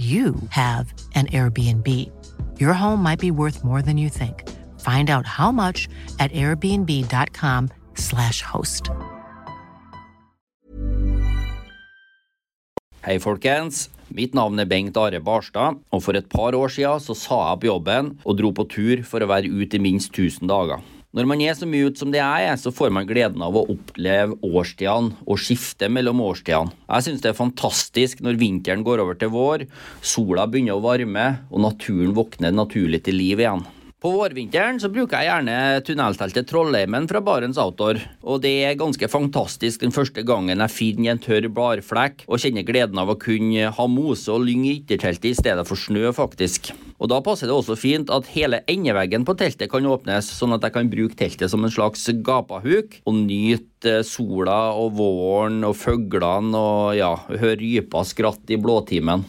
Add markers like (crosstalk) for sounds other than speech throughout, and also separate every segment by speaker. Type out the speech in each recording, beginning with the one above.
Speaker 1: you have an Airbnb. Your home might be worth more than you think. Find out how much at airbnb.com/slash host.
Speaker 2: Hei, folkens. Mitt navn er Bengt Are Barstad, og for et par år siden så sa jeg opp jobben og dro på tur for å være ute i minst 1000 dager. Når man er så mye ute som det er, så får man gleden av å oppleve årstidene og skifte mellom årstidene. Jeg syns det er fantastisk når vinteren går over til vår, sola begynner å varme og naturen våkner naturlig til liv igjen. På vårvinteren så bruker jeg gjerne tunnelteltet Trollheimen fra Barents Outdoor. Og det er ganske fantastisk den første gangen jeg finner en tørr bladflekk og kjenner gleden av å kunne ha mose og lyng i ytterteltet i stedet for snø, faktisk. Og da passer det også fint at hele endeveggen på teltet kan åpnes, sånn at jeg kan bruke teltet som en slags gapahuk og nyte sola og våren og fuglene og ja, høre rypa skratt i blåtimen.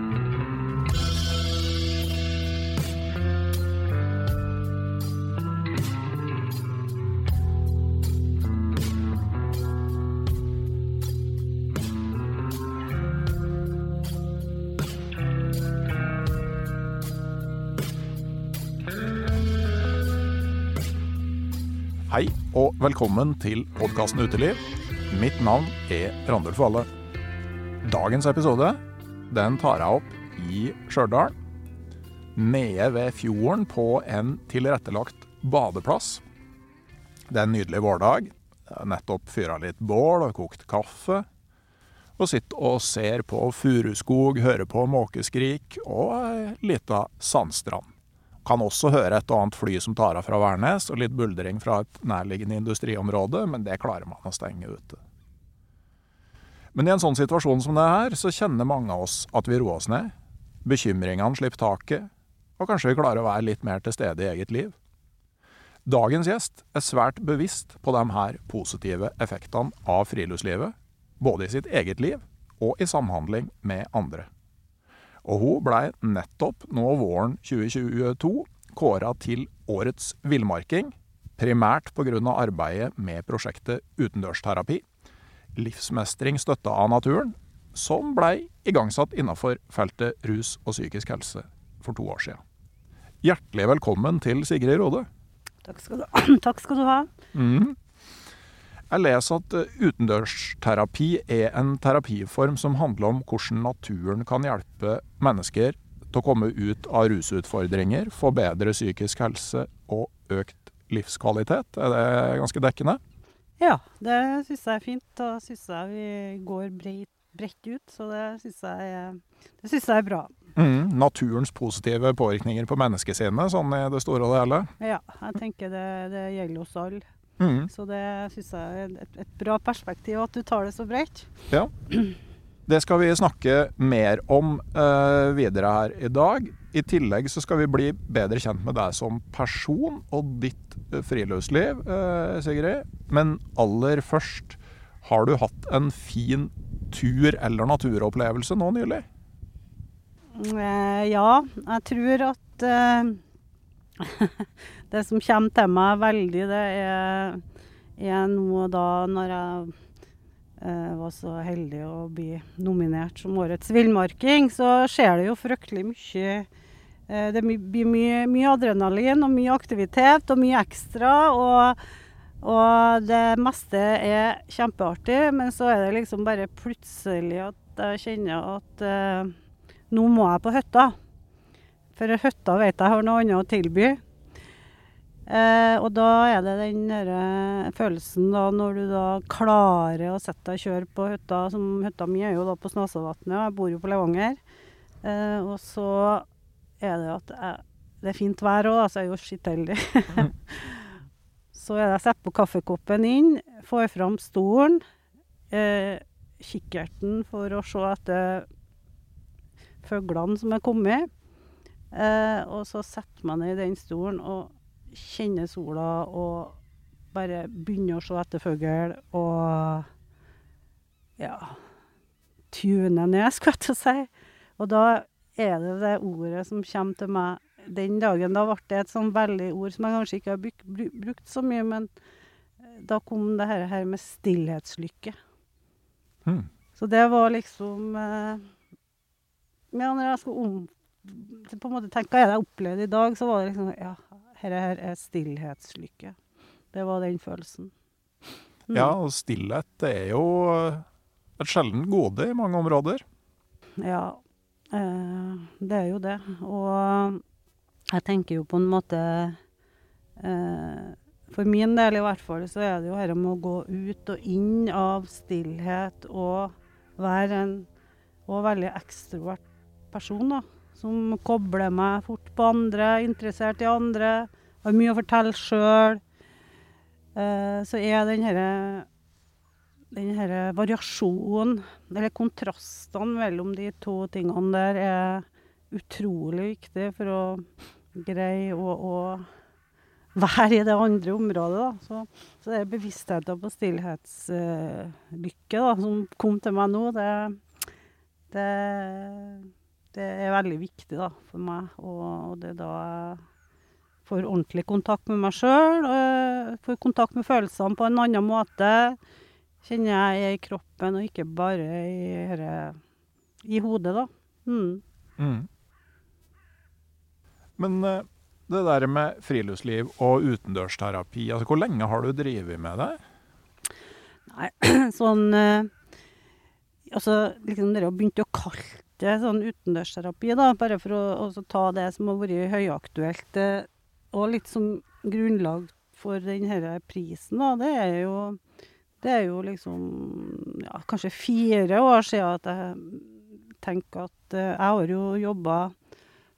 Speaker 3: Hei og velkommen til podkasten Uteliv. Mitt navn er Randulf Valle. Dagens episode den tar jeg opp i Stjørdal. Nede ved fjorden på en tilrettelagt badeplass. Det er en nydelig vårdag. Nettopp fyra litt bål og kokt kaffe. Og sitter og ser på furuskog, hører på måkeskrik og ei lita sandstrand. Kan også høre et og annet fly som tar av fra Værnes, og litt buldring fra et nærliggende industriområde, men det klarer man å stenge ute. Men i en sånn situasjon som det her, så kjenner mange av oss at vi roer oss ned. Bekymringene slipper taket, og kanskje vi klarer å være litt mer til stede i eget liv. Dagens gjest er svært bevisst på de her positive effektene av friluftslivet, både i sitt eget liv og i samhandling med andre. Og hun blei nettopp nå våren 2022 kåra til årets villmarking, primært pga. arbeidet med prosjektet Utendørsterapi, livsmestring støtta av naturen, som blei igangsatt innafor feltet rus og psykisk helse for to år siden. Hjertelig velkommen til Sigrid Rode.
Speaker 4: Takk skal du, (clears throat) Takk skal du ha.
Speaker 3: Mhm. Jeg leser at eh, utendørsterapi er en terapiform som handler om hvordan naturen kan hjelpe mennesker til å komme ut av rusutfordringer, få bedre psykisk helse og økt livskvalitet. Er det ganske dekkende?
Speaker 4: Ja, det syns jeg er fint. Da syns jeg vi går bredt, bredt ut, så det syns jeg, jeg er bra.
Speaker 3: Mm, Naturens positive påvirkninger på menneskesinnet, sånn i det store og det hele.
Speaker 4: Ja, jeg tenker det, det gjelder oss alle.
Speaker 3: Mm.
Speaker 4: Så det syns jeg er et, et bra perspektiv, at du tar det så bredt.
Speaker 3: Ja. Det skal vi snakke mer om uh, videre her i dag. I tillegg så skal vi bli bedre kjent med deg som person og ditt eh, friluftsliv, uh, Sigrid. Men aller først, har du hatt en fin tur eller naturopplevelse nå nylig?
Speaker 4: Uh, ja, jeg tror at (laughs) det som kommer til meg veldig, det er, er nå da når jeg eh, var så heldig å bli nominert som årets villmarking, så skjer det jo fryktelig mye. Eh, det blir mye, mye adrenalin og mye aktivitet og mye ekstra. Og, og det meste er kjempeartig, men så er det liksom bare plutselig at jeg kjenner at eh, nå må jeg på hytta. For hytta vet jeg har noe annet å tilby. Eh, og da er det den der følelsen da når du da klarer å sette deg og kjøre på hytta. Som hytta mi er jo da på Snasavatnet, og jeg bor jo på Levanger. Eh, og så er det at jeg, det er fint vær òg, så jeg er jo skittheldig. (laughs) så er det jeg setter på kaffekoppen inn, får fram stolen, eh, kikkerten for å se etter fuglene som er kommet. Eh, og så setter man ned i den stolen og kjenner sola og bare begynne å se etter fugl og ja tune ned, skulle jeg til å si. Og da er det det ordet som kommer til meg den dagen. Da ble det et sånn veldig ord som jeg kanskje ikke har bruk, brukt så mye, men da kom det her, her med stillhetslykke.
Speaker 3: Mm.
Speaker 4: Så det var liksom eh, Ja, når jeg skulle om, på en måte tenke hva er det jeg opplevde i dag, så var det liksom Ja, dette her er stillhetslykke. Det var den følelsen. Mm.
Speaker 3: Ja, og stillhet det er jo eh, et sjeldent gode i mange områder.
Speaker 4: Ja, eh, det er jo det. Og jeg tenker jo på en måte eh, For min del i hvert fall, så er det jo dette med å gå ut og inn av stillhet og være en og veldig ekstrovert person, da. Som kobler meg fort på andre, interessert i andre, har mye å fortelle sjøl. Eh, så er den denne variasjonen, eller kontrastene mellom de to tingene der, er utrolig viktig for å greie å, å være i det andre området. Da. Så, så det er bevisstheten på stillhetslykke uh, som kom til meg nå, det, det, det er veldig viktig da, for meg. Og, og det er da jeg får ordentlig kontakt med meg sjøl, får kontakt med følelsene på en annen måte kjenner jeg er i kroppen, og ikke bare i, her, i hodet, da. Mm.
Speaker 3: Mm. Men eh, det der med friluftsliv og utendørsterapi, altså hvor lenge har du drevet med det?
Speaker 4: Nei, (clears throat) sånn eh, Altså, liksom dere å begynne å kalle det sånn utendørsterapi, da, bare for å ta det som har vært høyaktuelt, eh, og litt som grunnlag for denne prisen, da, det er jo det er jo liksom ja, kanskje fire år siden at jeg tenker at eh, Jeg har jo jobba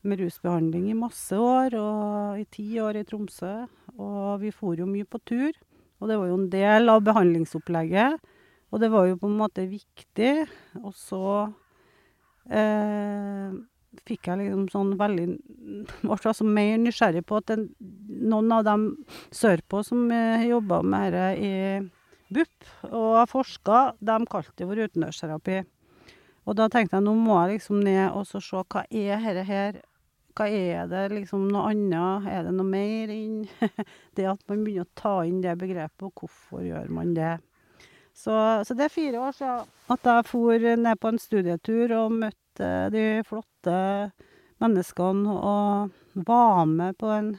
Speaker 4: med rusbehandling i masse år, og i ti år i Tromsø. Og vi for jo mye på tur. Og det var jo en del av behandlingsopplegget. Og det var jo på en måte viktig. Og så fikk jeg liksom sånn veldig Ble altså mer nysgjerrig på at den, noen av dem sørpå som eh, jobba med dette i BUP og har forska, de kalte det for utendørsterapi. Og da tenkte jeg nå må jeg liksom ned og se hva er dette her Hva er det liksom noe annet? Er det noe mer inn (laughs) det at man begynner å ta inn det begrepet, og hvorfor gjør man det? Så, så det er fire år siden at jeg for ned på en studietur og møtte de flotte menneskene og var med på en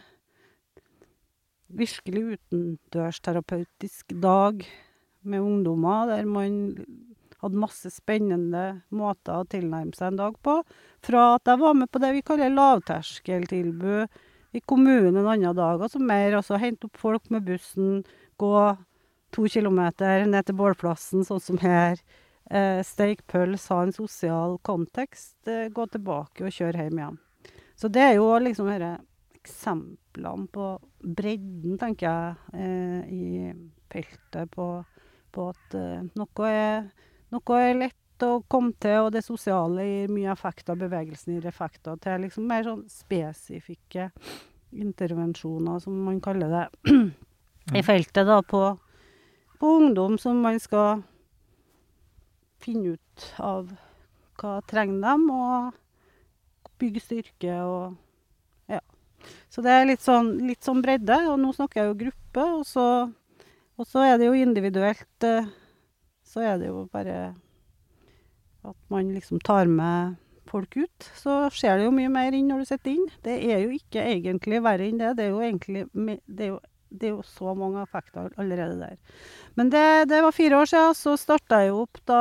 Speaker 4: virkelig utendørsterapeutisk dag med ungdommer, der man hadde masse spennende måter å tilnærme seg en dag på. Fra at jeg var med på det vi kaller lavterskeltilbud i kommunen en annen dag, altså mer altså hente opp folk med bussen, gå to kilometer ned til bålplassen, sånn som her. Eh, Steik pøls, ha en sosial kontekst, eh, gå tilbake og kjøre hjem igjen. Så det er jo liksom disse eksemplene på bredden, tenker jeg, eh, i feltet på, på at noe, er, noe er lett å komme til, og det sosiale gir mye effekt av bevegelsen gir effekter, til liksom mer sånn spesifikke intervensjoner, som man kaller det, (clears throat) i feltet da, på, på ungdom som man skal finne ut av hva trenger dem, og bygge styrke og ja. Så det er litt sånn, litt sånn bredde, og nå snakker jeg jo gruppe, og så, og så er det jo individuelt eh, Så er det jo bare at man liksom tar med folk ut. Så skjer det jo mye mer inn når du sitter inn. Det er jo ikke egentlig verre enn det. Det er jo egentlig det er jo, det er jo så mange effekter allerede der. Men det, det var fire år siden, så starta jeg opp da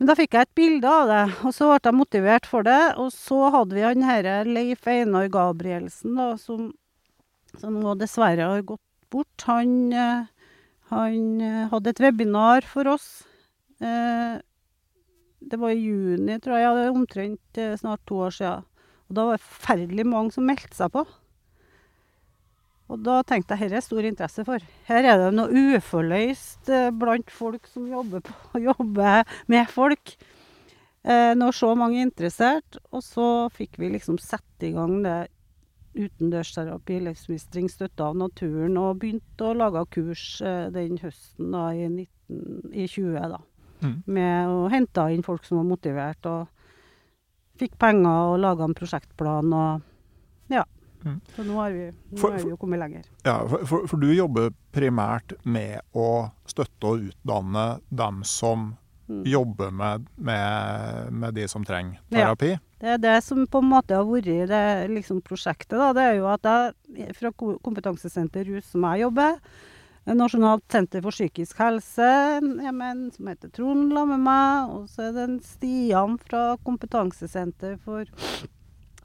Speaker 4: Men da fikk jeg et bilde av det, og så ble jeg motivert for det. Og så hadde vi han herre Leif Einar Gabrielsen, da, som, som nå dessverre har gått bort. Han, eh, han eh, hadde et webinar for oss. Eh, det var i juni, tror jeg. Ja, omtrent snart to år siden. Og da var det forferdelig mange som meldte seg på. Og da tenkte jeg her er stor interesse for. Her er det noe uforløst eh, blant folk som jobber, på, (laughs) jobber med folk. Eh, når så mange er interessert. Og så fikk vi liksom sette i gang det utendørsterapi, livsmestring, støtte av naturen, og begynte å lage kurs eh, den høsten da, i, 19, i 20. da.
Speaker 3: Mm.
Speaker 4: Med å hente inn folk som var motivert, og fikk penger og laga en prosjektplan og Ja.
Speaker 3: Mm.
Speaker 4: Så nå har vi, nå
Speaker 3: For-
Speaker 4: er vi jo kommet lenger.
Speaker 3: Ja, for, for, for du jobber primært med å støtte og utdanne dem som
Speaker 4: Mm.
Speaker 3: jobber med, med, med de som trenger terapi? Ja.
Speaker 4: Det er det som på en måte har vært i det liksom, prosjektet. Da. Det er jo at jeg fra Ko- Kompetansesenter Rus, som jeg jobber, Nasjonalt senter for psykisk helse med som heter Trond la med meg. Og så er det en Stian fra Kompetansesenter for,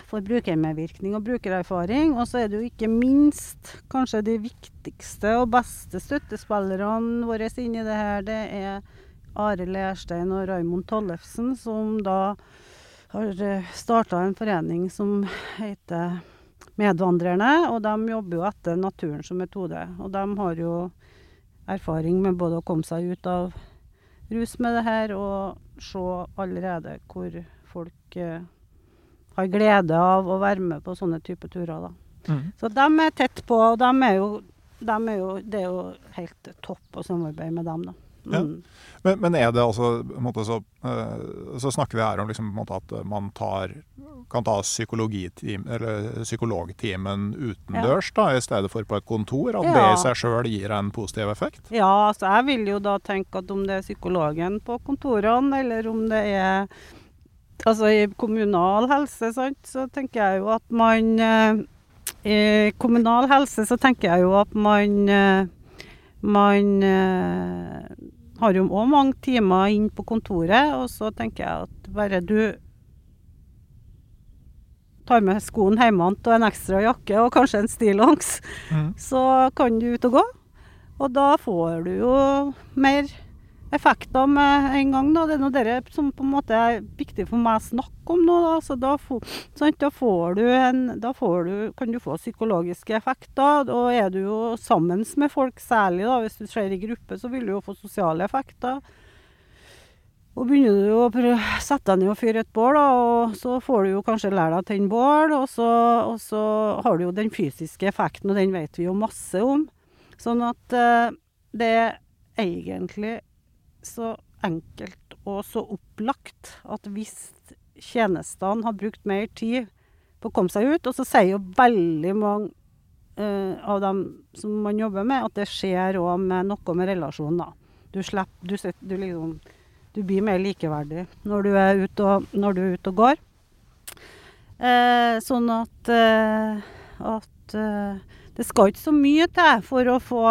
Speaker 4: for brukermedvirkning og brukererfaring. Og så er det jo ikke minst kanskje de viktigste og beste støttespillerne våre inni det her. Det er Are Lerstein og Raimond Tollefsen, som da har starta en forening som heter Medvandrerne. Og de jobber jo etter naturen som metode. Og de har jo erfaring med både å komme seg ut av rus med det her, og se allerede hvor folk eh, har glede av å være med på sånne type turer. da.
Speaker 3: Mm.
Speaker 4: Så de er tett på, og de er jo, de er jo, det er jo helt topp å samarbeide med dem. da.
Speaker 3: Ja.
Speaker 4: Mm.
Speaker 3: Men, men er det altså måte så, eh, så snakker vi her om liksom, måte at man tar, kan ta psykologtimen utendørs da, i stedet for på et kontor? At det i seg sjøl gir en positiv effekt?
Speaker 4: Ja, altså jeg vil jo da tenke at om det er psykologen på kontorene, eller om det er Altså i kommunal helse, sant, så tenker jeg jo at man eh, I kommunal helse så tenker jeg jo at man eh, Man eh, har jo òg mange timer inn på kontoret, og så tenker jeg at bare du tar med skoen hjemmefra og en ekstra jakke og kanskje en stillongs,
Speaker 3: Mm.
Speaker 4: så kan du ut og gå. Og da får du jo mer effekter med en gang. Da. Det er noe det som på en måte er viktig for meg å snakke om nå. Da. Så da, sant? da, får du en, da får du, kan du få psykologiske effekter. Og er du jo sammen med folk, særlig da, hvis du ser i gruppe, så vil du jo få sosiale effekter. Og begynner du å sette deg ned og fyre et bål, da, og så får du jo kanskje lære deg å tenne bål, og så, og så har du jo den fysiske effekten, og den vet vi jo masse om. Sånn at eh, det er egentlig så enkelt og så opplagt at hvis tjenestene har brukt mer tid på å komme seg ut, og så sier jo veldig mange uh, av dem som man jobber med, at det skjer òg med noe med relasjonen, da. Du slipper du, du liksom du blir mer likeverdig når du er ute og, når du er ute og går. Uh, sånn at, uh, at det skal ikke så mye til for å få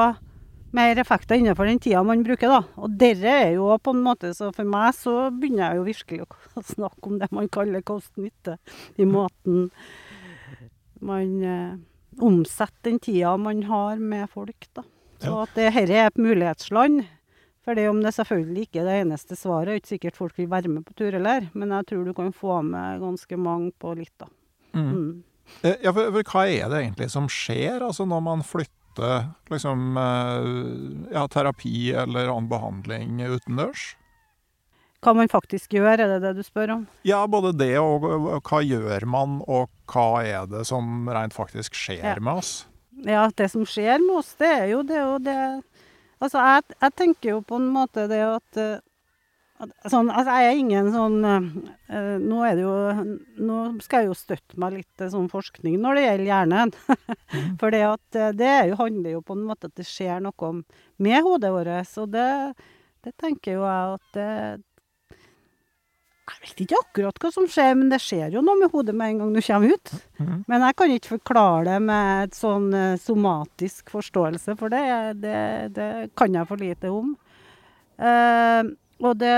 Speaker 4: mer effekter innenfor den tida man bruker. da. Og dette er jo på en måte, så for meg så begynner jeg jo virkelig å, (laughs) snakke om det man kaller kost-nytte. I måten man eh, omsetter den tida man har med folk. da. Så at det, dette er et mulighetsland. For det om det selvfølgelig ikke er det eneste svaret, er ikke sikkert folk vil være med på tur heller, men jeg tror du kan få med ganske mange på litt, da.
Speaker 3: Mm.
Speaker 4: Mm.
Speaker 3: Eh, Ja, for, for hva er det egentlig som skjer altså når man flytter liksom, eh, ja, terapi eller annen behandling utendørs?
Speaker 4: Hva man faktisk gjør, er det det du spør om?
Speaker 3: Ja, både det og, og hva gjør man, og hva er det som rent faktisk skjer
Speaker 4: Ja.
Speaker 3: med oss?
Speaker 4: Ja, det som skjer med oss, det er jo det og det Altså, jeg, jeg tenker jo på en måte det eh, at sånn, altså, Jeg er ingen sånn eh, Nå er det jo Nå skal jeg jo støtte meg litt til sånn forskning når det gjelder hjernen. (laughs) For det at eh, det er jo, handler jo på en måte at det skjer noe med hodet vårt. Og det, det tenker jo jeg at det Jeg vet ikke akkurat hva som skjer, men det skjer jo noe med hodet med en gang du kommer ut. Men jeg kan ikke forklare det med et sånn somatisk forståelse, for det, det, det kan jeg for lite om. Eh, og det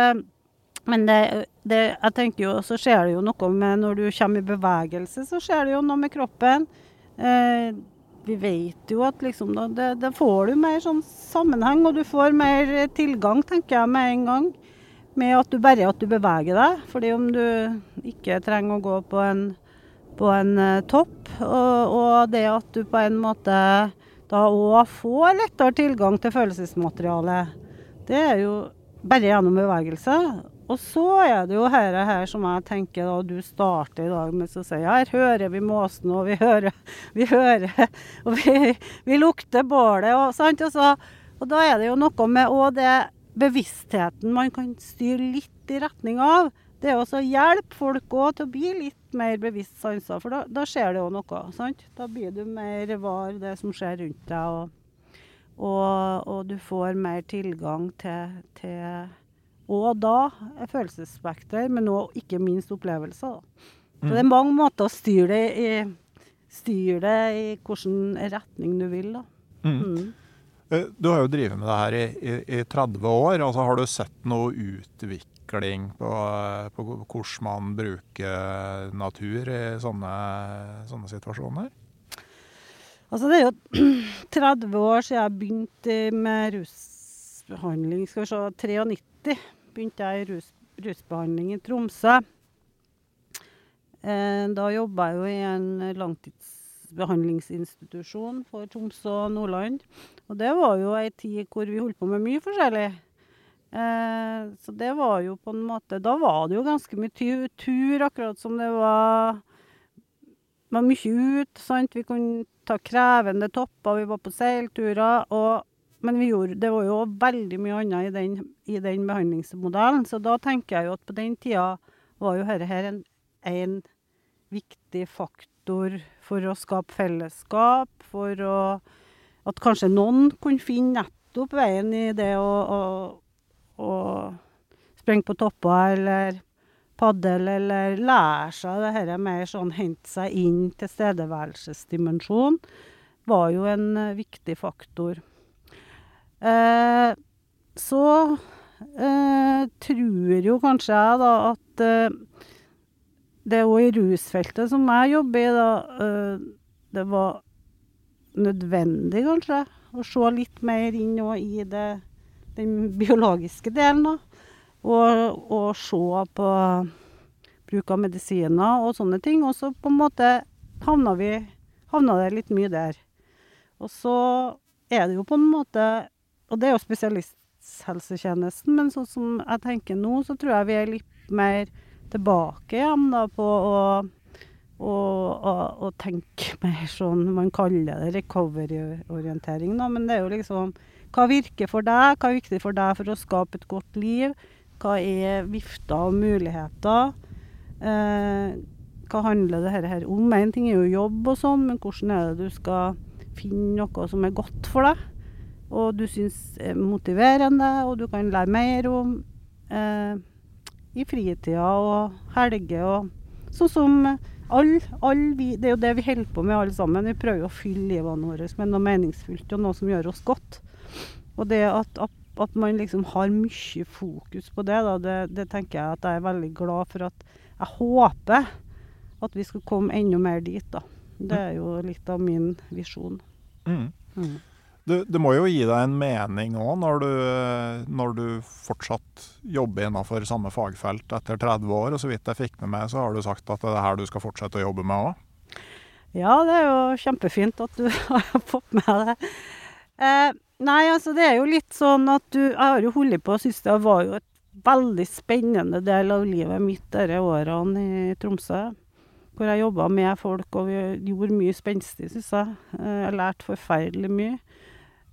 Speaker 4: Men det, det Jeg tenker jo, så skjer det jo noe med når du kommer i bevegelse, så skjer det jo noe med kroppen. Eh, vi vet jo at liksom da, det, det får du mer sånn sammenheng, og du får mer tilgang, tenker jeg, med en gang. Med at du bare at du beveger deg. Fordi om du ikke trenger å gå på en på en eh, topp. Og, og det at du på en måte da òg får lettere tilgang til følelsesmateriale, det er jo bare gjennom bevegelse. Og så er det jo her, her som jeg tenker da du starter i dag med å si her hører vi måsen, og vi hører, (laughs) vi hører og vi, vi lukter bålet, og, sant? Og, så, og da er det jo noe med òg det bevisstheten man kan styre litt i retning av. Det er også å hjelpe folk òg til å bli litt mer bevisst sanser, for da, da skjer det jo noe. sant? Da blir du mer var det som skjer rundt deg, og, og, og du får mer tilgang til, til Og da er følelsesspekter, men òg ikke minst opplevelser. da. Så det er mange måter å styre det i, styre det i hvilken retning du vil. da. Mm.
Speaker 3: Mm. Du har jo drevet med det her i, i, i 30 år. altså Har du sett noe utvikling på, eh, på hvordan man bruker natur i sånne, sånne situasjoner?
Speaker 4: Altså det er jo (clears throat) 30 år siden jeg begynte med rusbehandling. Skal vi se, 93 begynte jeg i rus, rusbehandling i Tromsø. Eh, da jobba jeg jo i en langtidsbehandlingsinstitusjon for Tromsø og Nordland. Og det var jo ei tid hvor vi holdt på med mye forskjellig. Eh, så det var jo på en måte Da var det jo ganske mye tur, akkurat som det var var mye ut, sant. Vi kunne ta krevende topper, vi var på seilturer. Og, men gjorde, det var jo veldig mye annet i den, i den behandlingsmodellen. Så da tenker jeg jo at på den tida var jo dette her en, en viktig faktor for å skape fellesskap, for å At kanskje noen kunne finne nettopp veien i det å, å, å sprenge på topper, eller padel, eller lære seg det her mer sånn hente seg inn tilstedeværelsesdimensjon, var jo en eh, viktig faktor. Eh, så eh, tror jo kanskje jeg da at eh, det òg i rusfeltet som jeg jobber i, da, eh, det var nødvendig kanskje å se litt mer inn i det, den biologiske delen. da. Og, og se på bruk av medisiner og sånne ting. Og så på en måte havna vi havna det litt mye der. Og så er det jo på en måte Og det er jo spesialisthelsetjenesten, men sånn som jeg tenker nå, så tror jeg vi er litt mer tilbake igjen da på å og, og, og tenke (laughs) mer sånn Man kaller det recovery-orientering, da, men det er jo liksom Hva virker for deg? Hva er viktig for deg for å skape et godt liv? Hva er vifter og muligheter? Eh, hva handler det her, om? Én ting er jo jobb og sånn, men hvordan er det du skal finne noe som er godt for deg? Og du syns er motiverende, og du kan lære mer om eh, i fritida og helger og Sånn som alle, all Det er jo det vi holder på med alle sammen. Vi prøver å fylle livene våre med noe meningsfullt og noe som gjør oss godt. Og det at, at, man liksom har mye fokus på det, da, det, det tenker jeg at jeg er veldig glad for at Jeg håper at vi skal komme enda mer dit, da. Det er jo litt av min visjon.
Speaker 3: Mm.
Speaker 4: Mm.
Speaker 3: Det, det må jo gi deg en mening òg, når, du- når du fortsatt jobber innenfor samme fagfelt etter 30 år. Og så vidt jeg fikk med meg, så har du sagt at det er her du skal fortsette å jobbe med òg.
Speaker 4: Ja, det er jo kjempefint at du (laughs) har fått med det. Eh, nei, altså det er jo litt sånn at du Jeg har jo holdt på og syntes det var jo et veldig spennende del av livet mitt disse årene i Tromsø. Hvor jeg jobba med folk, og vi gjorde mye spenstig, syns jeg. Eh, Jeg lærte forferdelig mye.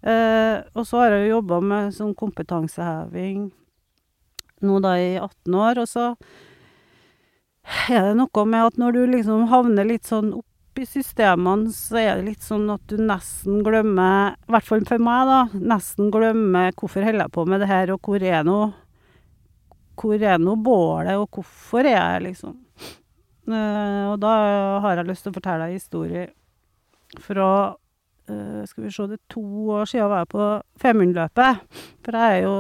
Speaker 4: Eh, og så har jeg jo jobba med sånn kompetanseheving nå da i 18 år, og så er det noe med at når du liksom havner litt sånn opp i systemene, så er det litt sånn at du nesten glemmer, i hvert fall for meg, da, nesten glemmer hvorfor holder jeg på med det her, og hvor er nå hvor er nå bålet, og hvorfor er jeg liksom Eh, Og da har jeg lyst til å fortelle ei historie fra eh, Skal vi se, det er to år siden var jeg på Femundløpet. For jeg er jo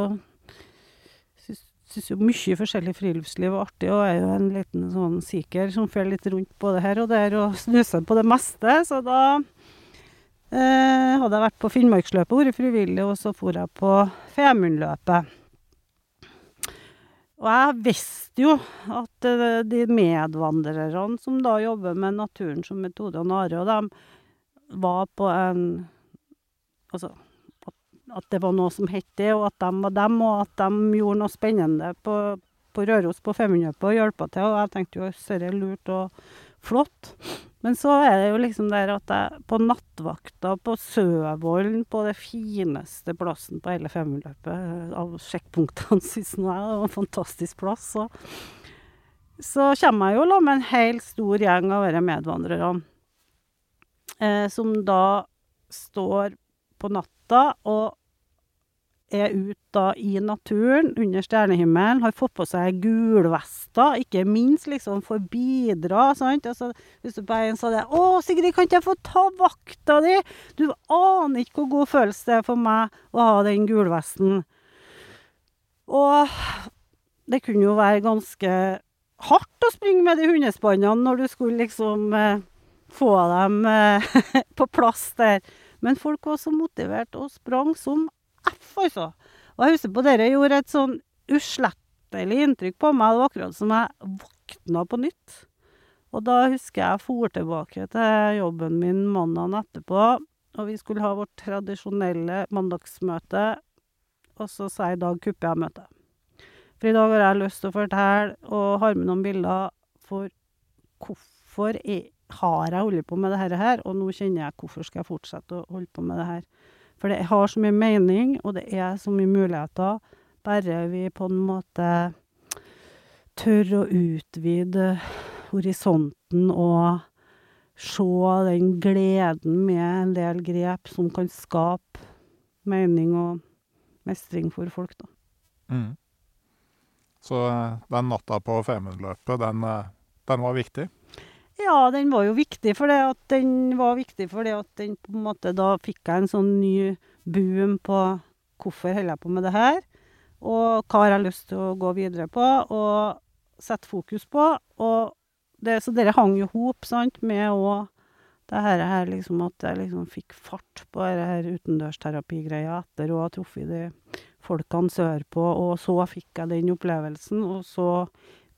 Speaker 4: syns, jo mye forskjellig friluftsliv er artig, og er jo en liten sånn siker som fer litt rundt både her og der og snuser på det meste. Så da eh, hadde jeg vært på Finnmarksløpet, vært frivillig, og så for jeg på Femundløpet. Og jeg visste jo at eh, de medvandrerne som da jobber med naturen som metode og nare, og dem var på en Altså at, det var noe som het det, og at de var dem, og at de gjorde noe spennende på, på Røros på Femundløpet og hjelpa til. Og jeg tenkte jo dette er lurt og flott. Men så er det jo liksom der at jeg på nattvakta på Søvollen, på det fineste plassen på hele Femundløpet av sjekkpunktene, (laughs) syns jeg det var en fantastisk plass, så så kommer jeg jo la med en hel stor gjeng av disse medvandrerne. Eh, som da står på natta og er ute i naturen under stjernehimmelen, har fått på seg gulvester, ikke minst liksom for bidra, sant. Altså, hvis du bare en sa det 'Å, Sigrid, kan ikke jeg få ta vakta di?' Du aner ikke hvor god følelse det er for meg å ha den gulvesten. Og det kunne jo være ganske hardt å springe med de hundespannene når du skulle liksom eh, få dem eh, (laughs) på plass der. Men folk var så motivert og sprang som F, altså. Og jeg husker på dere gjorde et sånn uslettelig inntrykk på meg. Det var akkurat som jeg våkna på nytt. Og da husker jeg for tilbake til jobben min mandagen etterpå, og vi skulle ha vårt tradisjonelle mandagsmøte, og så jeg i dag kupper jeg møtet. For i dag har jeg lyst til å fortelle, og har med noen bilder, for hvorfor jeg, har jeg holdt på med det her, og nå kjenner jeg hvorfor skal jeg fortsette å holde på med det her. For det har så mye mening, og det er så mye muligheter, bare vi på en måte tør å utvide horisonten og se den gleden med en del grep som kan skape mening og mestring for folk, da.
Speaker 3: Mm. Så eh, den natta på Femundløpet, den, eh, den var viktig?
Speaker 4: Ja, den var jo viktig for det at den var viktig for det at den på en måte Da fikk jeg en sånn ny boom på hvorfor holder jeg på med det her, og hva har jeg lyst til å gå videre på og sette fokus på. Og det, så dette hang jo hop, med òg det her, her liksom at jeg liksom fikk fart på dette her utendørsterapigreia etter å ha truffet de folkene sørpå, og så fikk jeg den opplevelsen, og så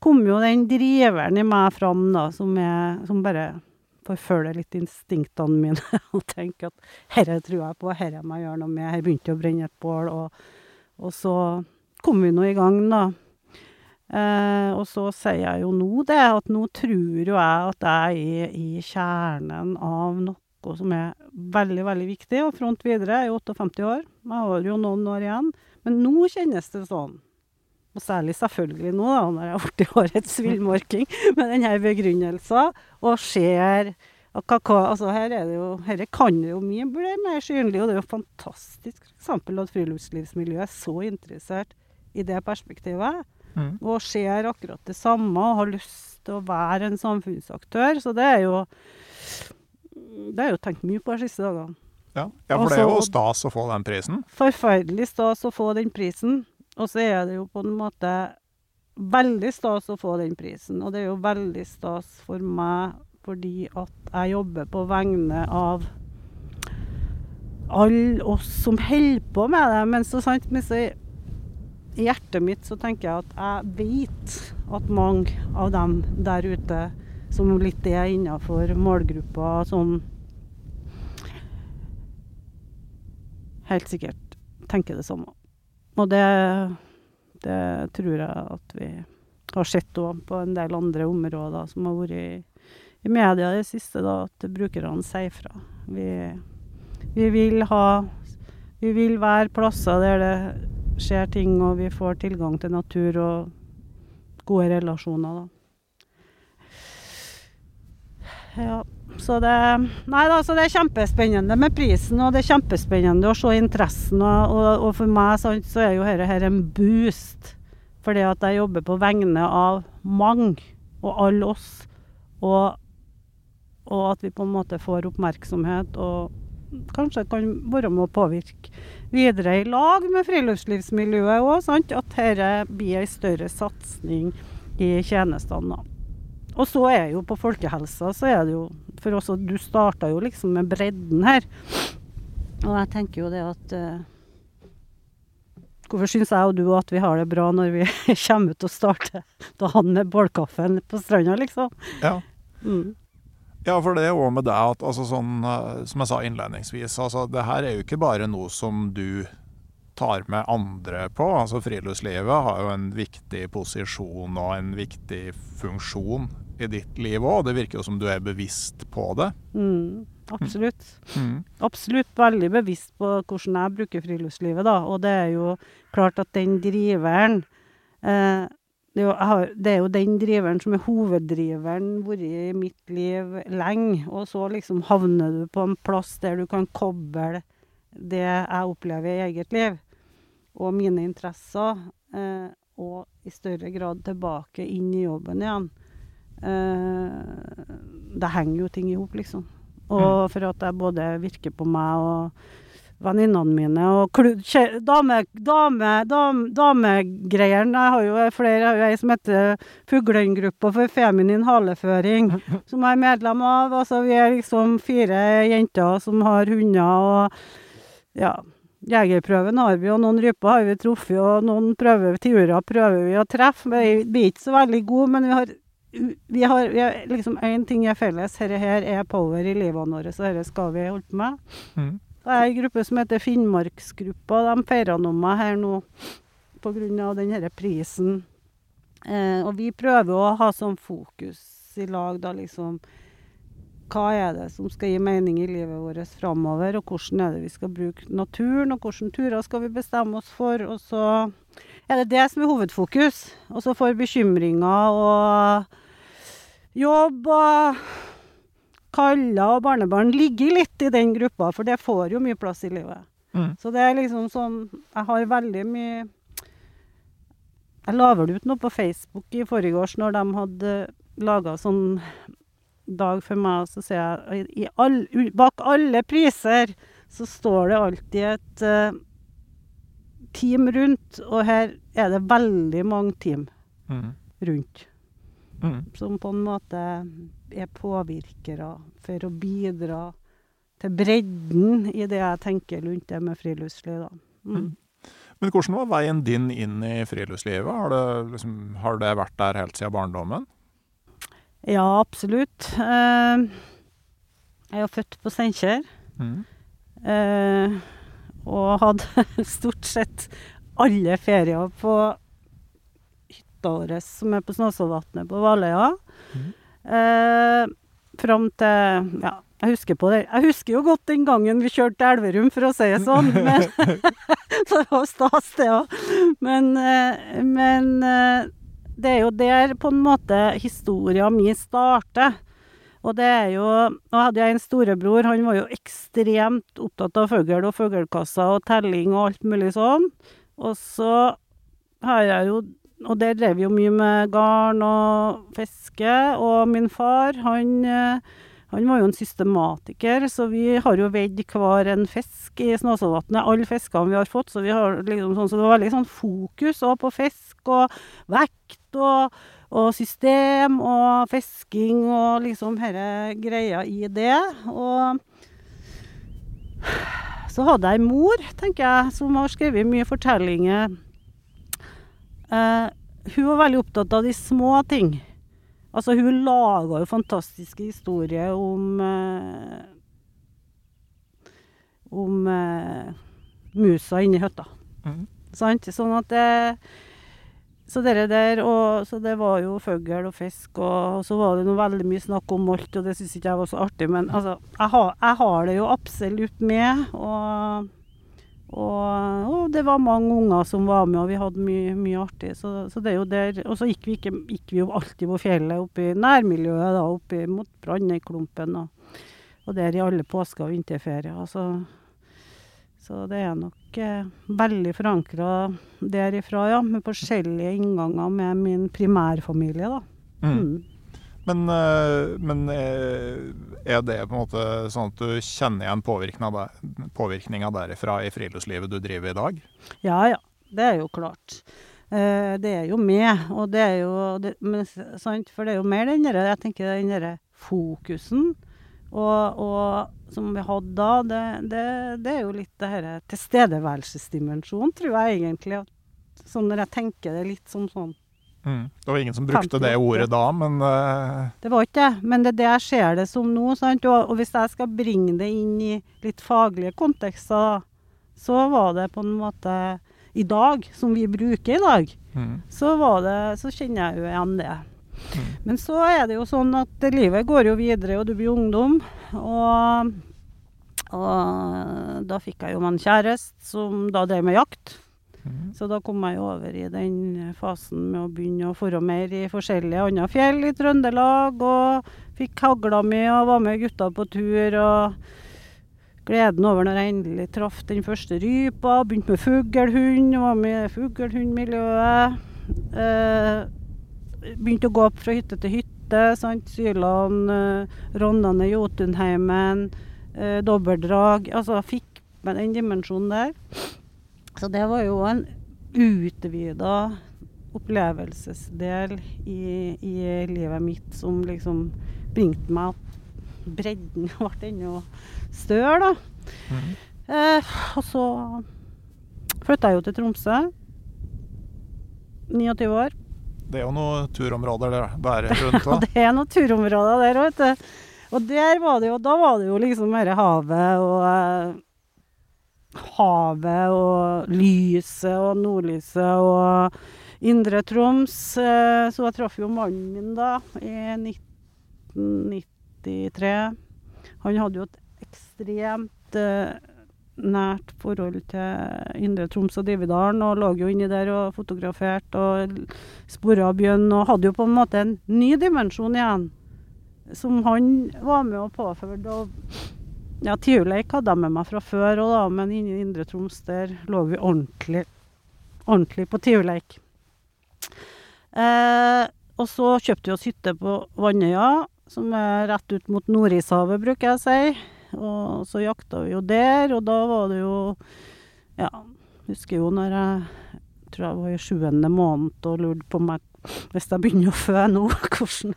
Speaker 4: kom jo den driveren i meg fram, da, som, jeg, som bare forfølger litt instinktene mine, (laughs) og tenker at herre tror jeg på, herre må jeg gjøre noe med, her begynte å brenne et bål, og, og så kom vi nå i gang, da. Eh, og så sier jeg jo nå det, at nå tror jo jeg at jeg er i kjernen av noe som er veldig, veldig viktig, Og front videre. Jeg er 58 år, jeg har jo noen år igjen. Men nå kjennes det sånn. Og særlig selvfølgelig nå, da, når jeg er blitt årets villmarking, med denne begrunnelsen, og ser at hva, altså her er det jo, her kan det jo mye bli mer synlig, og det er jo fantastisk f.eks. at friluftslivsmiljøet er så interessert i det perspektivet.
Speaker 3: Mm.
Speaker 4: Og ser akkurat det samme og har lyst til å være en samfunnsaktør. Så det er jo Det har jeg jo tenkt mye på de siste dagene.
Speaker 3: Ja, ja for det er jo
Speaker 4: Altså-
Speaker 3: stas å få den prisen.
Speaker 4: Forferdelig stas å få den prisen. Og så er det jo på en måte veldig stas å få den prisen. Og det er jo veldig stas for meg fordi at jeg jobber på vegne av alle oss som holder på med det. Men så sant, men så i hjertet mitt så tenker jeg at jeg vet at mange av dem der ute som litt er innafor målgruppa som helt sikkert tenker det samme. Og det, det tror jeg at vi har sett òg på en del andre områder som har vært i, i media i det siste, da, at brukerne sier fra. Vi, vi vil ha Vi vil være plasser der det skjer ting, og vi får tilgang til natur og gode relasjoner, da. Ja, så det Nei da, så det er kjempespennende med prisen, og det er kjempespennende å se interessen. Og, og, og for meg så, så er jo dette her en boost, fordi at jeg jobber på vegne av mange, og alle oss. Og, og at vi på en måte får oppmerksomhet, og kanskje kan være med å påvirke videre i lag med friluftslivsmiljøet òg. At dette blir en større satsing i tjenestene. Og så er jo på folkehelsa, så er det jo For oss Du starta jo liksom med bredden her. Og jeg tenker jo det at uh, Hvorfor syns jeg og du at vi har det bra når vi (laughs) kommer ut og starter dagen med bålkaffen på stranda, liksom?
Speaker 3: Ja.
Speaker 4: Mm.
Speaker 3: Ja, for det er òg med deg at altså sånn, eh, som jeg sa innledningsvis, altså det her er jo ikke bare noe som du tar med andre på. Altså Friluftslivet har jo en viktig posisjon og en viktig funksjon i ditt liv òg. Det virker jo som du er bevisst på det.
Speaker 4: Mm, absolutt.
Speaker 3: Mm.
Speaker 4: Absolutt veldig bevisst på hvordan jeg bruker friluftslivet, da. Og det er jo klart at den driveren eh, det, er jo, jeg har, det er jo den driveren som er hoveddriveren vært i mitt liv lenge. Og så liksom havner du på en plass der du kan koble det jeg opplever i eget liv, og mine interesser, eh, og i større grad tilbake inn i jobben igjen. Eh, det henger jo ting i hop, liksom. Og for at jeg både virker på meg og venninnene mine og damegreiene. dame, dame, dame. Jeg har jo flere, jeg har jo ei som heter Fuglengruppa for feminin haleføring, (laughs) som jeg er medlem av. Altså, vi er liksom fire jenter som har hunder og ja. Jegerprøven har vi, og noen ryper har vi truffet, og noen prøver, tiurer prøver vi å treffe. Vi blir ikke så veldig gode, men vi har, vi har, vi har liksom én ting er felles. Dette her er power i livene våre, så dette skal vi holde på med.
Speaker 3: Mm.
Speaker 4: Det er en gruppe som heter Finnmarksgruppa. De feirer nå meg her nå pga. denne prisen. Eh, og vi prøver å ha sånn fokus i lag, da liksom Hva er det som skal gi mening i livet vårt framover, og hvordan er det vi skal bruke naturen, og hvilke turer skal vi bestemme oss for, og så er det det som er hovedfokus. Og så får bekymringer og jobb og kaller og barnebarn ligger litt i den gruppa, for det får jo mye plass i livet.
Speaker 3: Mm.
Speaker 4: Så det er liksom sånn Jeg har veldig mye Jeg la vel ut noe på Facebook i forgårs når de hadde laga sånn dag for meg, og så ser jeg i all, bak alle priser så står det alltid et uh, team rundt, og her er det veldig mange team
Speaker 3: Mm.
Speaker 4: rundt
Speaker 3: Mm.
Speaker 4: som på en måte er påvirkere for å bidra til bredden i det jeg tenker rundt det med friluftsliv. Da. Mm.
Speaker 3: Men hvordan var veien din inn i friluftslivet? Har det, liksom, har det vært der helt siden barndommen?
Speaker 4: Ja, absolutt. Eh, jeg er født på Steinkjer.
Speaker 3: Mm.
Speaker 4: Eh, og hadde (laughs) stort sett alle ferier på hytta vår som er på Snåsavatnet på Valøya.
Speaker 3: Mm.
Speaker 4: Eh, fram til Ja, jeg husker på det. Jeg husker jo godt den gangen vi kjørte til Elverum, for å si det sånn. (laughs) Men, så (laughs) det var stas, det òg. Men, eh, men eh, det er jo der på en måte historia mi starter. Og det er jo Nå hadde jeg en storebror, han var jo ekstremt opptatt av fugl og fuglekasser og telling og alt mulig sånn. Og så har jeg jo Og der drev vi jo mye med garn og fiske. Og min far, han eh, han var jo en systematiker, så vi har jo veid hver en fisk i Snåsavatnet. Alle fiskene vi har fått, så har liksom sånn, så det var veldig sånn fokus på fisk og vekt og, og system og fisking og liksom denne greia i det. Og så hadde jeg ei mor, tenker jeg, som har skrevet mye fortellinger. Eh, hun var veldig opptatt av de små ting. Altså, hun laga jo fantastiske historier om eh, Om eh, musa inni hytta.
Speaker 3: Mm.
Speaker 4: Sant? Sånn at det Så der, og så det var jo fugl og fisk, og, og så var det noe veldig mye snakk om molt, og det syns ikke jeg var så artig, men altså, jeg har, jeg har det jo absolutt med, og, og det var mange unger som var med, og vi hadde mye, mye artig. Så, så det er jo der Og så gikk vi, ikke, gikk vi jo alltid på fjellet, oppe i nærmiljøet, da, oppe i- mot Brandøyklumpen. Og, og der i alle påske- og vinterferier. Så, så det er nok eh, veldig forankra derifra, ja. Med forskjellige innganger med min primærfamilie, da.
Speaker 3: Mm. Men, eh, men eh, er det på en måte sånn at du kjenner igjen påvirkninga derifra i friluftslivet du driver i dag?
Speaker 4: Ja ja, det er jo klart. Eh, det er jo med, og det er jo det, men, sant, For det er jo mer den derre Jeg tenker den derre fokusen. Og, og som vi hadde da, det, det, det er jo litt det denne tilstedeværelsesdimensjonen, tror jeg egentlig. At, sånn når jeg tenker det litt som sånn
Speaker 3: Det var ingen som brukte det ordet da, men uh...
Speaker 4: Det var ikke det, men det er det jeg ser det som nå. Sant? Og, og hvis jeg skal bringe det inn i litt faglige kontekster, så var det på en måte i dag, som vi bruker i dag,
Speaker 3: mm.
Speaker 4: så, var det, så kjenner jeg jo igjen det. Men så er det jo sånn at livet går jo videre, og du blir ungdom. Og, og da fikk jeg jo meg en kjæreste som da drev med jakt. Så da kom jeg over i den fasen med å begynne å fare mer i forskjellige andre fjell i Trøndelag. Og fikk hagla mi og var med gutta på tur. Og gleden over når jeg endelig traff den første rypa. Begynte med fuglehund, var med i fuglehundmiljøet. Eh, begynte å gå opp fra hytte til hytte. Sant? Syland, eh, Rondane, Jotunheimen, eh, dobbeltdrag. Altså fikk med den dimensjonen der. Så det var jo en utvida opplevelsesdel i, i livet mitt som liksom bringte meg at bredden (laughs) ble enda større, da. Eh, og så flytta jeg jo til Tromsø. 29 år.
Speaker 3: det er jo noen turområder der, bare (laughs) rundt da.
Speaker 4: det er noen turområder der òg, vet du. Og der var det jo, da var det jo liksom mer havet og eh, Havet og lyset og nordlyset og Indre Troms. eh, Så jeg traff jo mannen min da i 1993. Han hadde jo et ekstremt eh, nært forhold til Indre Troms og Dividalen, og lå jo inni der og fotograferte og spora bjørn, og hadde jo på en måte en ny dimensjon igjen. Som han var med og påførte. Og ja, tiurleik hadde jeg med meg fra før òg, men men i Indre Troms der lå vi ordentlig, ordentlig på tiurleik. Eh, og så kjøpte vi oss hytte på Vannøya, som er rett ut mot Nordishavet, bruker jeg å si. Og så jakta vi jo der, og da var det jo Ja, husker jo når jeg tror jeg var i sjuende måned og lurte på meg hvis jeg begynner å fø nå, (laughs) hvordan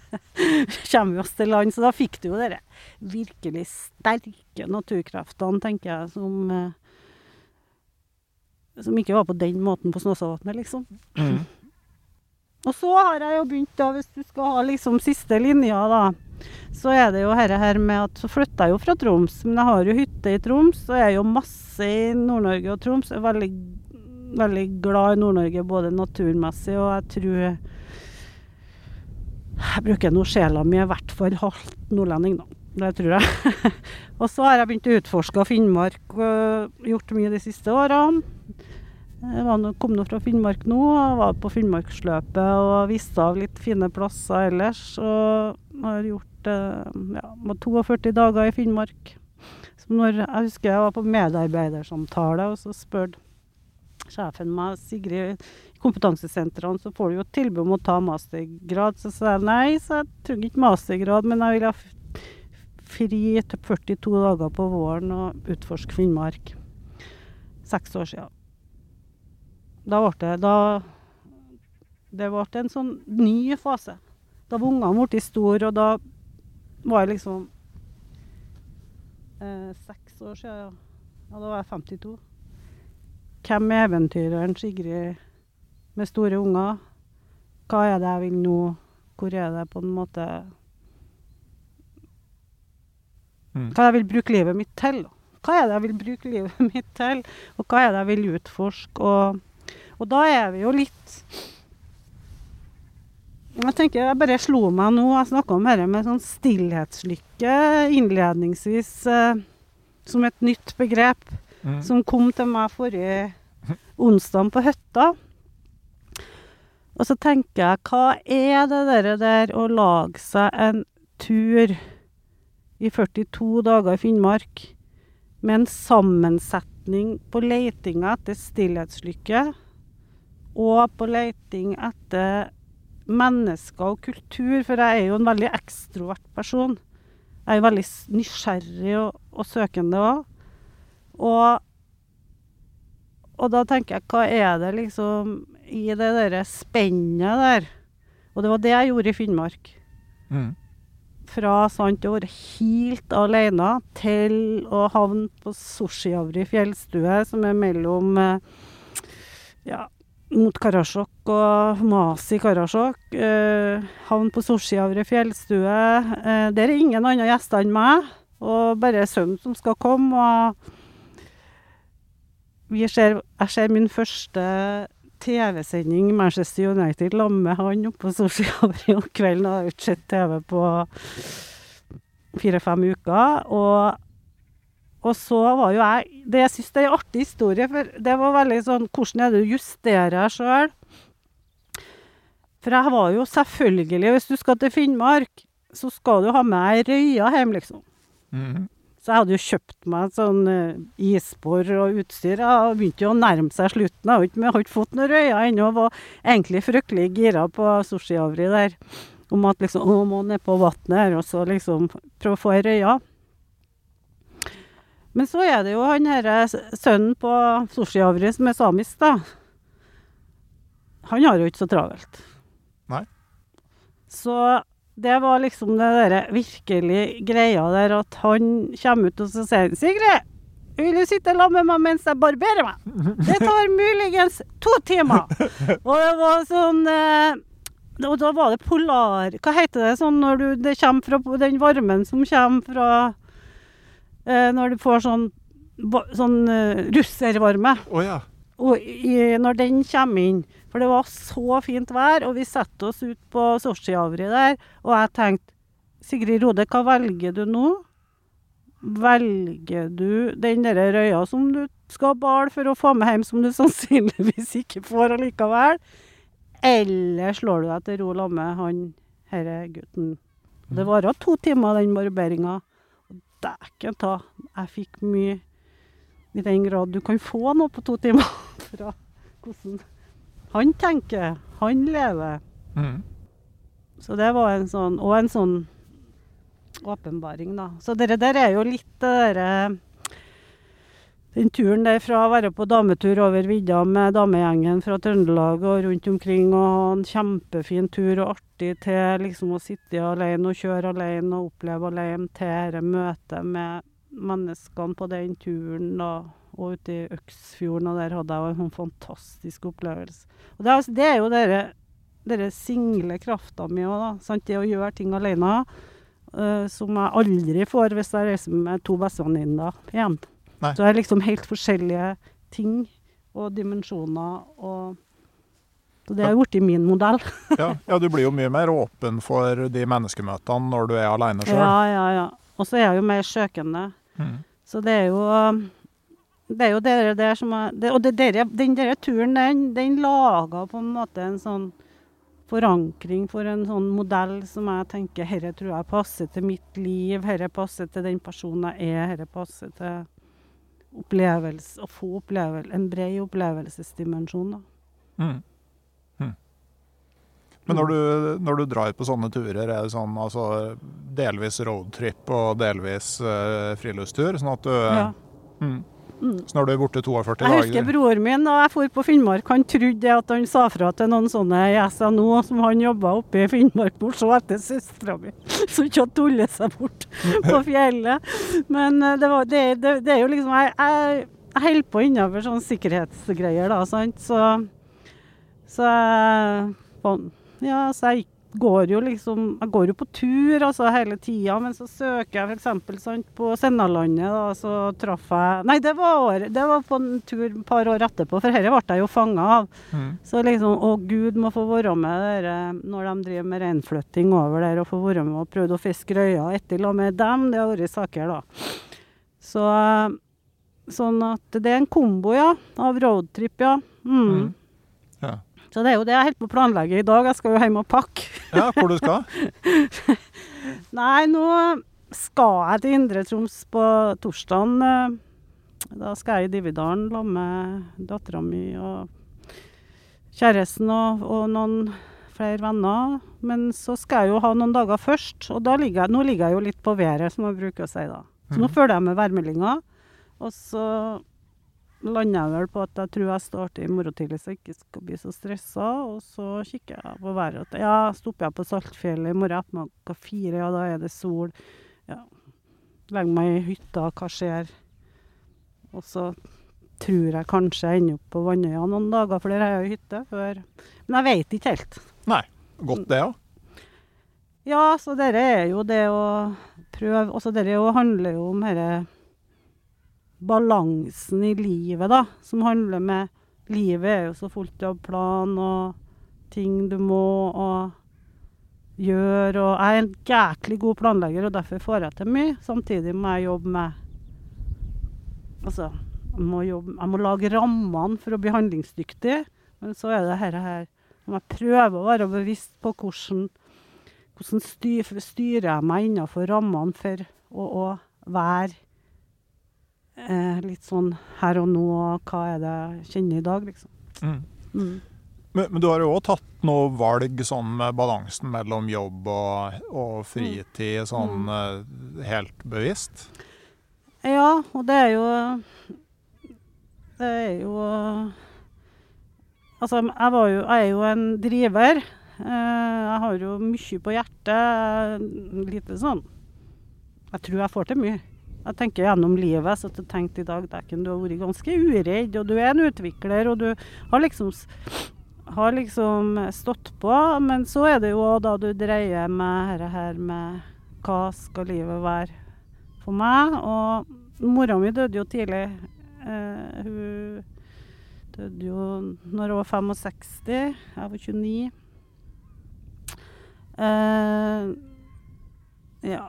Speaker 4: kommer vi oss til land? Så da fikk du jo dere virkelig sterke naturkreftene, tenker jeg, som eh, Som ikke var på den måten på Snåsavatnet, liksom.
Speaker 3: Mm.
Speaker 4: Og så har jeg jo begynt, da, hvis du skal ha liksom siste linja, da, så er det jo dette her med at så flytta jeg jo fra Troms, men jeg har jo hytte i Troms, og jeg er jo masse i Nord-Norge og Troms. Jeg er veldig, veldig glad i Nord-Norge, både naturmessig og jeg tror Jeg bruker nå sjela mi i hvert fall halvt nordlending, da. Det tror jeg. (laughs) og så har jeg begynt å utforske Finnmark og gjort mye de siste årene. Jeg kom nå fra Finnmark nå, og var på Finnmarksløpet og visste av litt fine plasser ellers. Og har gjort eh, ja, 42 dager i Finnmark. Når, jeg husker jeg var på medarbeidersamtale, og så spør sjefen meg Sigrid, i kompetansesentrene så får du jo tilbud om å ta mastergrad. Så sa jeg nei, så jeg trenger ikke mastergrad, men jeg vil ha fri til 42 dager på våren og utforske Finnmark. Seks år siden. Da ble det da, Det ble en sånn ny fase. Da var ungene blitt store, og da var jeg liksom eh, Seks år siden, ja. Da var jeg 52. Hvem er eventyreren Sigrid med store unger? Hva er det jeg vil nå hvor er det på en måte
Speaker 3: Mm.
Speaker 4: Hva jeg vil bruke livet mitt til. Hva er det jeg vil bruke livet (laughs) mitt til, og hva er det jeg vil utforske? Og, og da er vi jo litt Jeg tenker jeg bare slo meg nå, jeg snakka om dette med sånn stillhetslykke innledningsvis eh, som et nytt begrep
Speaker 3: Mm.
Speaker 4: som kom til meg forrige onsdag på hytta. Og så tenker jeg, hva er det der, der å lage seg en tur i 42 dager i Finnmark med en sammensetning på leitinga etter stillhetslykke og på leiting etter mennesker og kultur, for jeg er jo en veldig ekstrovert person. Jeg er veldig nysgjerrig og, og søkende òg. Og, og da tenker jeg, hva er det liksom i det derre spennet der? Og det var det jeg gjorde i Finnmark.
Speaker 3: Mm.
Speaker 4: Fra sant å være helt alene til å havne på Sorsiavri fjellstue, som er mellom eh, ja, mot Karasjok og Masi Karasjok. Eh, havne på Sushiavri fjellstue. Eh, der er ingen andre gjester enn meg, og bare sønnen som skal komme. og ser, jeg ser min første TV-sending Manchester United sammen med han oppe på Sushiavri om kvelden. Jeg har ikke sett TV på fire-fem uker. Og, og så var jo jeg Det jeg syns er en artig historie, for det var veldig sånn Hvordan er det du justerer sjøl? For jeg var jo selvfølgelig Hvis du skal til Finnmark, så skal du ha med ei røye hjem, liksom.
Speaker 3: Mm.
Speaker 4: Så jeg hadde jo kjøpt meg sånn uh, isbor og utstyr. Jeg begynte jo å nærme seg slutten. Jeg hadde ikke, fått noen røyer ennå. Var egentlig fryktelig gira på sushiavri der. Om at liksom Å, må ned på vannet her, og så liksom prøve å få ei røye. Men så er det jo han herre sønnen på sushiavri som er samisk, da. Han har jo ikke så travelt.
Speaker 3: Nei.
Speaker 4: Så det var liksom det derre virkelig greia der at han kommer ut og så sier 'Sigrid, vil du sitte sammen med meg mens jeg barberer meg?' Det tar muligens to timer. Og det var sånn eh, Og da var det polar... Hva heter det sånn når du, det kommer fra den varmen som kommer fra eh, Når du får sånn, sånn eh, russervarme.
Speaker 3: Oh, ja.
Speaker 4: Og i, når den kommer inn For det var så fint vær, og vi satte oss ut på Sortiavri der, og jeg tenkte Sigrid Rode, hva velger du nå? Velger du den der røya som du skal bale for å få med hjem, som du (laughs) sannsynligvis ikke får allikevel? Eller slår du deg til ro sammen med han herre gutten? Det varer to timer, den barberinga. Dæken ta, jeg fikk mye i den grad du kan få noe på to timer (laughs) fra hvordan han tenker, han lever.
Speaker 3: Mm.
Speaker 4: Så det var en sånn, og en sånn åpenbaring, da. Så det der er jo litt det derre Den turen der fra å være på dametur over vidda med damegjengen fra Trøndelag og rundt omkring og ha en kjempefin tur og artig til liksom å sitte alene og kjøre alene og oppleve alene til dette møtet med menneskene på den turen. da og ute i Øksfjorden, og der hadde jeg en sånn fantastisk opplevelse. Og det, er, altså- det er jo dere, dere single krafta mi òg, da. Sant? Det å gjøre ting alene. Uh, som jeg aldri får hvis jeg reiser med to bestevenninner hjem.
Speaker 3: Nei.
Speaker 4: Så det er liksom helt forskjellige ting og dimensjoner. og så det er blitt min modell. (laughs)
Speaker 3: Ja, ja, du blir jo mye mer åpen for de menneskemøtene når du er alene sjøl.
Speaker 4: Ja, ja, ja. Og så er jeg jo mer søkende.
Speaker 3: Mm.
Speaker 4: Så det er jo det er jo dere der som er det, Og det dere, den der turen, den, den laga på en måte en sånn forankring for en sånn modell som jeg tenker herre tror jeg passer til mitt liv, herre passer til den personen jeg er, herre passer til opplevelse, å få opplevelse, en bred opplevelsesdimensjon. da.
Speaker 3: Mm. Mm. Men når du, når du drar på sånne turer, er det sånn altså delvis roadtrip og delvis uh, friluftstur? Sånn at du
Speaker 4: Ja.
Speaker 3: mm.
Speaker 4: Mm.
Speaker 3: Så når du er borte 42
Speaker 4: Jeg husker broren min da jeg for på Finnmark, han trodde at han sa fra til noen sånne i SNO som han jobba oppe i Finnmark for å se etter søstera mi, (laughs) som ikke hadde tullet seg bort på fjellet. Men eh, det, var, det, det, det er jo liksom Jeg, jeg, jeg holder på innenfor sånne sikkerhetsgreier, da, sant. Så, så Ja, så jeg gikk går jo liksom Jeg går jo på tur altså hele tida, men så søker jeg f.eks. på Sennalandet, da, så traff jeg Nei, det var, år, det var på en tur et par år etterpå, for dette ble jeg jo fanga av.
Speaker 3: Mm.
Speaker 4: Så liksom, å gud må få være med dere når de driver med reinflytting over der, og få være med og prøvde å fiske røya etter lag med dem. Det har vært saker, da. Så sånn at det er en kombo, ja, av roadtrip, ja. Mm.
Speaker 3: Mm.
Speaker 4: Så det er jo det jeg holder på å planlegge i dag. Jeg skal jo hjem og pakke.
Speaker 3: ja, hvor du skal? (laughs)
Speaker 4: Nei, nå skal jeg til Indre Troms på torsdagen. eh, Da skal jeg i Dividalen sammen med dattera mi og kjæresten og, og noen flere venner. Men så skal jeg jo ha noen dager først, og da ligger jeg, nå ligger jeg jo litt på været, som man bruker å si da. Så nå
Speaker 3: Mhm.
Speaker 4: følger jeg med værmeldinga, og så jeg vel på at jeg tror jeg starter i morgen tidlig, så jeg ikke skal bli så stressa. Og så kikker jeg på været. at- Ja, stopper jeg på Saltfjellet i morgen ettermiddag fire, ja, da er det sol. Ja. Legger meg i hytta, hva skjer? Og så tror jeg kanskje jeg ender opp på Vannøya noen dager, for der har jeg jo hytte før. Men jeg veit ikke helt.
Speaker 3: Nei. Godt det òg.
Speaker 4: Ja, så dette er jo det å prøve Også dette handler jo om denne balansen i livet, da. Som handler med Livet er jo så fullt av plan og ting du må og gjøre. Og jeg er en jæklig god planlegger, og derfor får jeg til mye. Samtidig må jeg jobbe med Altså, jeg må, jobbe, jeg må lage rammene for å bli handlingsdyktig. Men så er det dette her Om jeg prøver å være bevisst på hvordan hvordan styr, styrer jeg meg innenfor rammene for å, å være eh, litt sånn her og nå, og hva er det jeg kjenner i dag, liksom.
Speaker 3: Mm.
Speaker 4: Mm.
Speaker 3: Men, men du har jo òg tatt noe valg sånn med balansen mellom jobb og, og fritid, sånn eh, helt bevisst?
Speaker 4: Ja, og det er jo Det er jo Altså, jeg, var jo, jeg er jo en driver. Eh, jeg har jo mye på hjertet. Lite sånn Jeg tror jeg får til mye. Jeg tenker gjennom livet, så jeg tenkte i dag Dekken, du har vært ganske uredd, og du er en utvikler, og du har liksom har liksom stått på, men så er det jo da du dreier med dette her med hva skal livet være for meg. Og mora mi døde jo tidlig. Eh, hun døde jo når hun var 65. Jeg var 29. Eh, ja.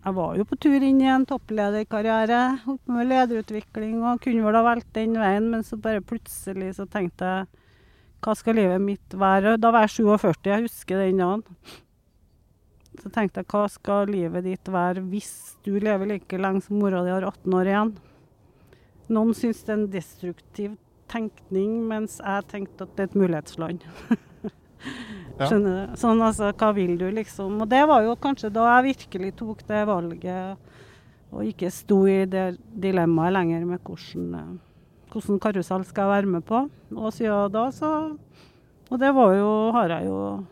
Speaker 4: Jeg var jo på tur inn i en topplederkarriere, opp med lederutvikling og kunne vel ha valgt den veien, men så bare plutselig så tenkte jeg hva skal livet mitt være? Da var jeg 47, jeg husker den dagen. Så tenkte jeg, hva skal livet ditt være hvis du lever like lenge som mora di har 18 år igjen? Noen syns det er en destruktiv tenkning, mens jeg tenkte at det er et mulighetsland. (laughs) Skjønner du? Sånn altså, hva vil du liksom? Og det var jo kanskje da jeg virkelig tok det valget, og ikke sto i det dilemmaet lenger med hvordan, eh, hvordan karusell skal jeg være med på. Og siden da så Og det var jo, har jeg jo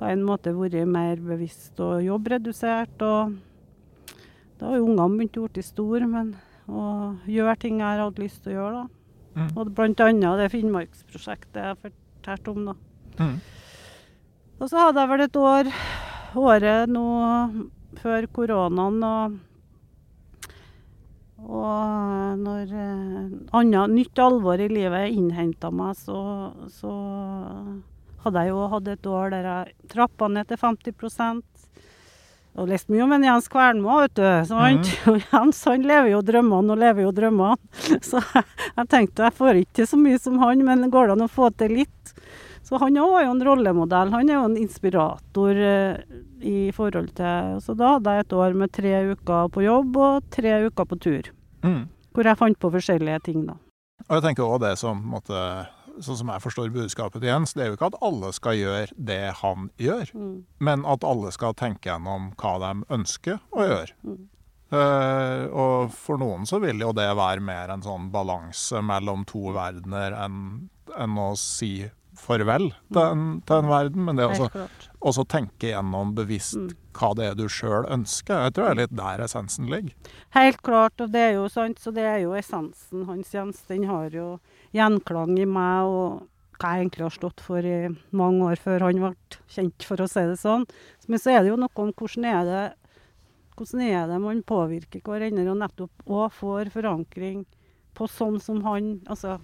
Speaker 4: på en måte vært mer bevisst og jobbredusert. Og da har jo ungene begynt å bli store, men å gjøre ting jeg har hatt lyst til å gjøre, da.
Speaker 3: Mm.
Speaker 4: Og annet det Finnmarksprosjektet jeg fortalte om, da.
Speaker 3: Mm.
Speaker 4: Og så hadde jeg vel et år, året nå før koronaen, og, og når eh, annet nytt alvor i livet innhenta meg, så, så hadde jeg jo hatt et år der jeg trappa ned til 50% og lest mye om en Jens Kvernmo, vet du. Sant? (laughs) Og Jens han lever jo drømmene og lever jo drømmene. (laughs) Så jeg, jeg tenkte jeg får ikke til så mye som han, men går det an å få til litt? Så han òg er jo en rollemodell. Han er jo en inspirator eh, i forhold til Så da hadde jeg et år med tre uker på jobb og tre uker på tur.
Speaker 3: Mm.
Speaker 4: Hvor jeg fant på forskjellige ting, da.
Speaker 3: Og jeg tenker også det som måtte, Sånn som jeg forstår budskapet til Jens, det er jo ikke at alle skal gjøre det han gjør,
Speaker 4: Mm.
Speaker 3: men at alle skal tenke gjennom hva de ønsker å gjøre.
Speaker 4: Mm.
Speaker 3: Uh, og for noen så vil jo det være mer en sånn balanse mellom to verdener enn, enn å si farvel til en, til en verden, men det å tenke gjennom bevisst
Speaker 4: Mm.
Speaker 3: hva det er du sjøl ønsker. Jeg tror det er litt der essensen ligger.
Speaker 4: Helt klart, og det er jo sant, så det er jo essensen hans, Jens. Den har jo gjenklang i meg, og hva jeg egentlig har stått for i mange år før han ble kjent, for å si det sånn. Men så er det jo noe om hvordan er det, hvordan er det man påvirker hverandre, og nettopp òg får forankring på sånn som han altså,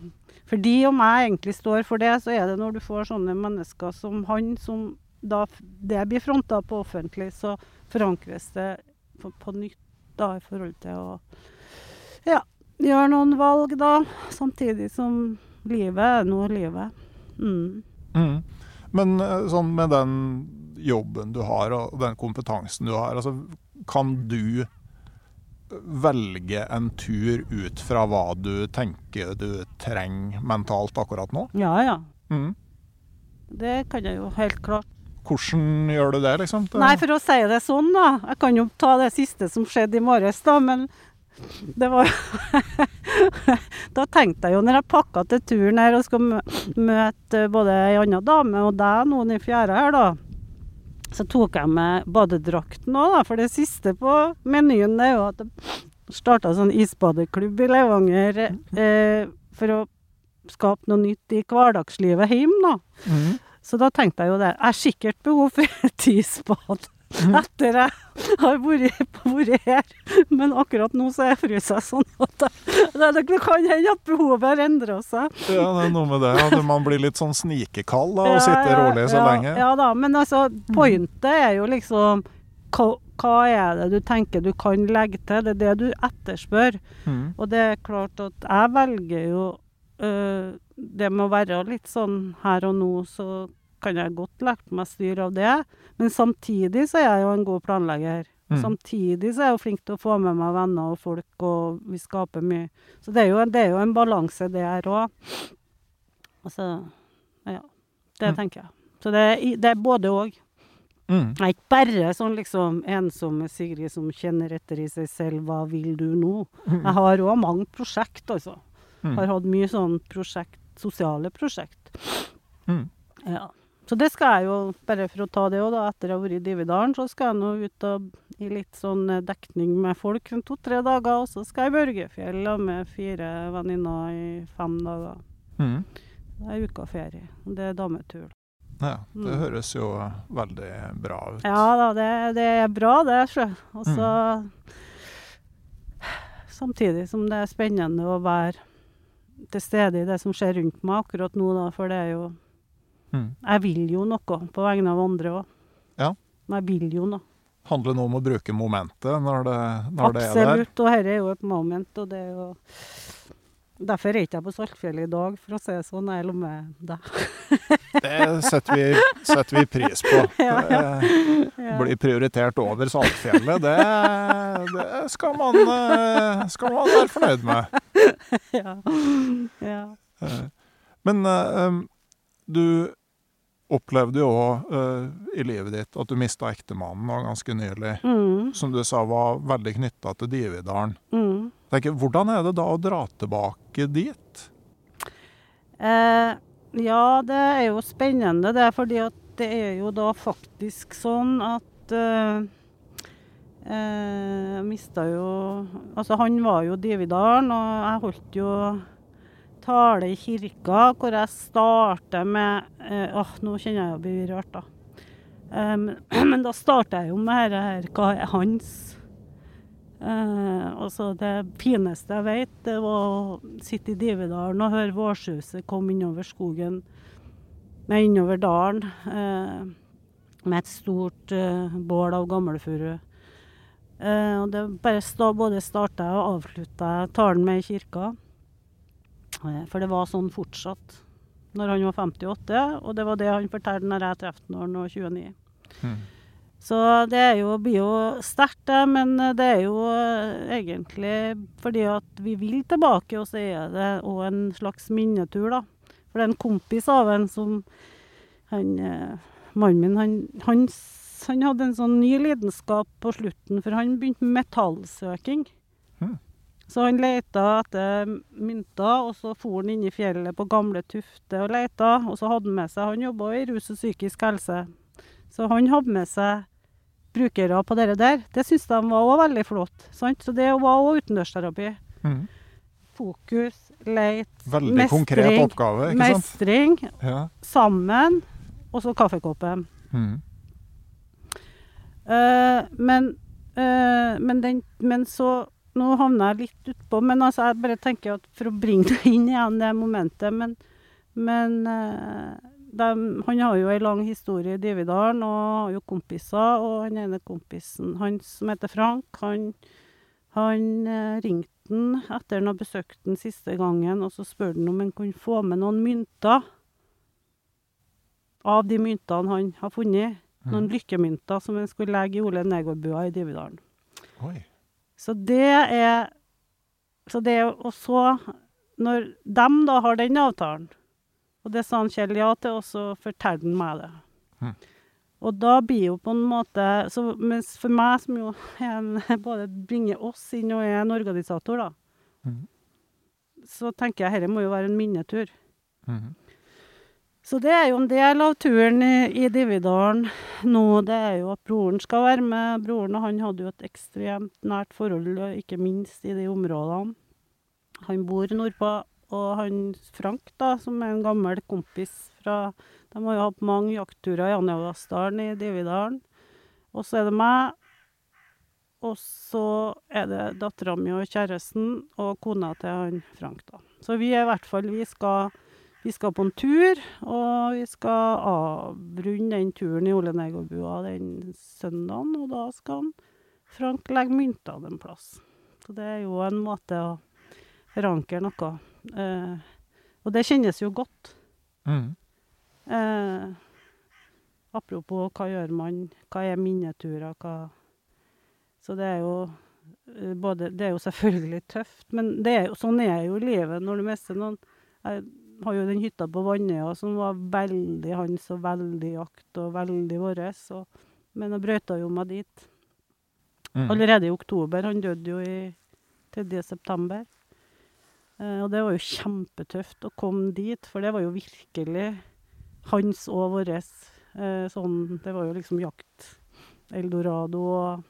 Speaker 4: Fordi om jeg egentlig står for det, så er det når du får sånne mennesker som han, som da det blir fronta på offentlig, så forankres det på, på nytt da i forhold til å ja, gjøre noen valg, da. Samtidig som livet er nå livet. Mm.
Speaker 3: Mm. Men eh, sånn med den jobben du har og den kompetansen du har, altså, kan du velge en tur ut fra hva du tenker du trenger mentalt akkurat nå?
Speaker 4: Ja, ja.
Speaker 3: Mm.
Speaker 4: Det kan jeg jo helt klart.
Speaker 3: Hvordan gjør du det, liksom?
Speaker 4: Nei, for å si det sånn, da. Jeg kan jo ta det siste som skjedde i morges, da. Men det var (laughs) Da tenkte jeg jo, når jeg pakka til turen her og skal møte både ei anna dame og deg noen i fjæra her, da. Så tok jeg med badedrakten òg. For det siste på menyen er jo at det starta sånn isbadeklubb i Levanger eh, for å skape noe nytt i hverdagslivet hjemme, da.
Speaker 3: Mm.
Speaker 4: Så da tenkte jeg jo det. Jeg har sikkert behov for et isbad (laughs) etter jeg har vært, her. Men akkurat nå så er jeg frysa sånn at det, det kan hende at behovet har endra seg.
Speaker 3: Ja, det er noe med det. At man blir litt sånn snikekald å og sitte rolig så
Speaker 4: ja,
Speaker 3: lenge.
Speaker 4: Ja da, men altså, pointet er jo liksom hva, hva er det du tenker du kan legge til? Det er det du etterspør.
Speaker 3: Mm.
Speaker 4: Og det er klart at jeg velger jo øh, Det med å være litt sånn her og nå, så kan jeg godt legge meg styre av det. Men samtidig så er jeg jo en god planlegger.
Speaker 3: Mm.
Speaker 4: Samtidig så er jeg jo flink til å få med meg venner og folk, og vi skaper mye. Så det er jo, det er jo en balanse, det her òg. Altså Ja. Det
Speaker 3: Mm.
Speaker 4: tenker jeg. Så det er, det er både òg.
Speaker 3: Mm.
Speaker 4: Jeg er ikke bare sånn liksom ensomme Sigrid som kjenner etter i seg selv 'hva vil du nå'? Jeg (laughs) har òg mange prosjekt, altså.
Speaker 3: Mm.
Speaker 4: Har hatt mye sånn prosjekt, sosiale prosjekt.
Speaker 3: Mm.
Speaker 4: Ja. Så det skal jeg jo, bare for å ta det òg, da, etter jeg har vært i Dividalen, så skal jeg nå ut og i litt sånn eh, dekning med folk to-tre dager, og så skal jeg i Børgefjell med fire venninner i fem dager.
Speaker 3: Mm.
Speaker 4: Det er uka ferie. Det er dametur.
Speaker 3: Ja, det
Speaker 4: Mm.
Speaker 3: høres jo veldig bra ut.
Speaker 4: Ja da, det, det er bra det, sjø. Og så Samtidig som det er spennende å være til stede i det som skjer rundt meg akkurat nå, da, for det er jo
Speaker 3: Mm.
Speaker 4: Jeg vil jo noe på vegne av andre òg.
Speaker 3: Ja.
Speaker 4: Jeg vil jo noe.
Speaker 3: Handler nå om å bruke momentet når det, når det er der?
Speaker 4: Absolutt. Og dette er jo et moment, og det er jo Derfor er jeg ikke jeg på Saltfjellet i dag, for å si det sånn. Jeg er med deg. (laughs)
Speaker 3: Det setter vi, setter vi pris på. (laughs)
Speaker 4: Ja,
Speaker 3: ja.
Speaker 4: Ja.
Speaker 3: blir prioritert over Saltfjellet. Det, det skal, man, eh, skal man være fornøyd med. (laughs)
Speaker 4: ja. ja.
Speaker 3: Eh, Men eh, du opplevde jo òg i livet ditt at du mista ektemannen ganske nylig.
Speaker 4: Mm,
Speaker 3: Som du sa var veldig knytta til Dividalen.
Speaker 4: mm.
Speaker 3: Tenker, hvordan er det da å dra tilbake dit?
Speaker 4: Eh, ja, det er jo spennende det, fordi at det er jo da faktisk sånn at eh, eh, mista jo Altså, han var jo Dividalen, og jeg holdt jo tale i kirka hvor jeg starter med eh, Åh, nå kjenner jeg å bli rørt, da. Um, (clears throat) men da starter jeg jo med dette her, hva er hans? Altså det fineste jeg vet, det var å sitte i Dividalen og høre vårsuset komme innover skogen, nei, innover dalen, eh, med et stort eh, bål av gamlefuru. Og det bare sta, både starta og avslutta talen med i kirka. Eh, for det var sånn fortsatt når han var 58, og det var det han fortalte når jeg traff ham når han var 29.
Speaker 3: Mm.
Speaker 4: Så det er jo, blir jo sterkt, det. Men det er jo eh, egentlig fordi at vi vil tilbake, og så er det òg en slags minnetur, da. For det er en kompis av en som han, eh, Mannen min, han, han, han hadde en sånn ny lidenskap på slutten, for han begynte med metallsøking.
Speaker 3: Mhm.
Speaker 4: Så han leita etter mynter, og så for han inn i fjellet på gamle Tufte og leita. Og så hadde han med seg Han jobba i rus og psykisk helse. Så han hadde med seg brukere på det der. Det syntes de var òg veldig flott. Sant? Så det var òg utendørsterapi.
Speaker 3: Mm.
Speaker 4: fokus, leit,
Speaker 3: Veldig
Speaker 4: mestring,
Speaker 3: oppgave,
Speaker 4: mestring,
Speaker 3: Ja.
Speaker 4: sammen, og så kaffekoppen.
Speaker 3: Mm.
Speaker 4: Uh, men, uh, men, den, men så Nå havna jeg litt utpå, men altså jeg bare tenker at for å bringe det inn igjen, det momentet Men, men de, han har jo ei lang historie i Dividalen og har jo kompiser. Og han ene kompisen han som heter Frank, han, han eh, ringte han etter han hadde besøkt den siste gangen, og så spurte han om han kunne få med noen mynter av de myntene han har funnet. Noen lykkemynter som han skulle legge i Ole Negårdbua i Dividalen.
Speaker 3: Oi.
Speaker 4: Så det er Så det er Og så, når dem da har den avtalen, og det sa han Kjell ja til, og så forteller han meg det.
Speaker 3: Mm.
Speaker 4: Og da blir jo på en måte så, Mens for meg, som jo en, (laughs) både bringer oss inn og er en organisator, da,
Speaker 3: mm.
Speaker 4: så tenker jeg dette må jo være en minnetur.
Speaker 3: Mhm.
Speaker 4: Så det er jo en del av turen i, i Dividalen nå. Det er jo at broren skal være med. Broren og han hadde jo et ekstremt nært forhold, ikke minst i de områdene. Han bor nordpå, og han Frank, da, som er en gammel kompis fra De har jo hatt mange jaktturer i Anjavassdalen i Dividalen. Og så er det meg. Og så er det dattera mi og kjæresten og kona til han Frank, da. Så vi er i hvert fall Vi skal vi skal på en tur, og vi skal avrunde den turen i Ole Negårdbua den søndagen. Og da skal Frank legge mynter en plass. Så det er jo en måte å forankre noe. Eh, og det kjennes jo godt.
Speaker 3: Mm.
Speaker 4: Eh, apropos hva gjør man, hva er minneturer, hva Så det er jo eh, både Det er jo selvfølgelig tøft, men det er jo, sånn er jo livet når du mister noen. Jeg har jo den hytta på Vannøya som var veldig hans og veldig jakt og veldig vår. Men jeg brøyta jo meg dit
Speaker 3: Mhm.
Speaker 4: allerede i oktober. Han døde jo i 3. september. Eh, og det var jo kjempetøft å komme dit, for det var jo virkelig hans og vår. Eh, sånn, det var jo liksom jakt eldorado og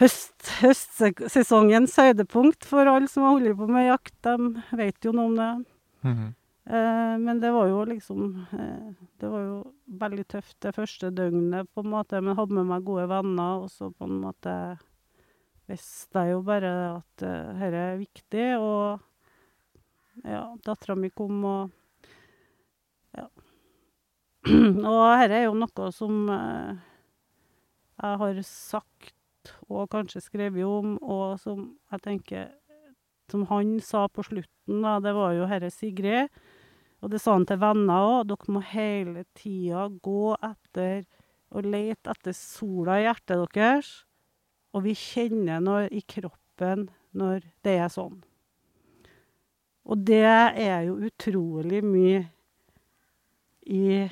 Speaker 4: høst, høstsesongens høydepunkt for alle som har holdt på med jakt. De vet jo noe om det.
Speaker 3: Mhm.
Speaker 4: Eh, men det var jo liksom eh, Det var jo veldig tøft det første døgnet, på en måte. Men hadde med meg gode venner, og så på en måte visste jeg jo bare at herre dette er viktig. Og ja, dattera mi kom, og Ja. (clears throat) og dette er jo noe som eh, jeg har sagt og kanskje skrevet om, og som jeg tenker Som han sa på slutten, da, det var jo herre Sigrid. Og det sa han til venner òg. Dere må hele tida gå etter og lete etter sola i hjertet deres. Og vi kjenner når, i kroppen når det er sånn. Og det er jo utrolig mye i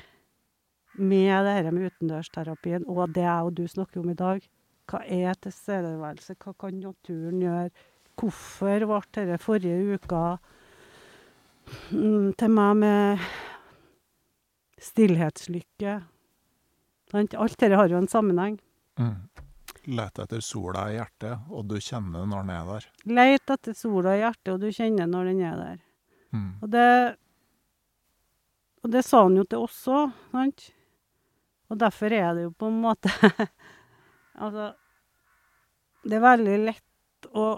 Speaker 4: med det her med utendørsterapien, og det jeg og du snakker om i dag. Hva er tilstedeværelse? Hva kan naturen gjøre? Hvorfor ble dette forrige uka til meg med stillhetslykke? Sant? Alt dette har jo en sammenheng.
Speaker 3: Let Lete etter sola i hjertet, og du kjenner når den er der.
Speaker 4: Let etter sola i hjertet, og du kjenner når den er der.
Speaker 3: Mm.
Speaker 4: Og det Og det sa han jo til oss òg, sant? Og derfor er det jo på en måte (laughs) Altså Det er veldig lett å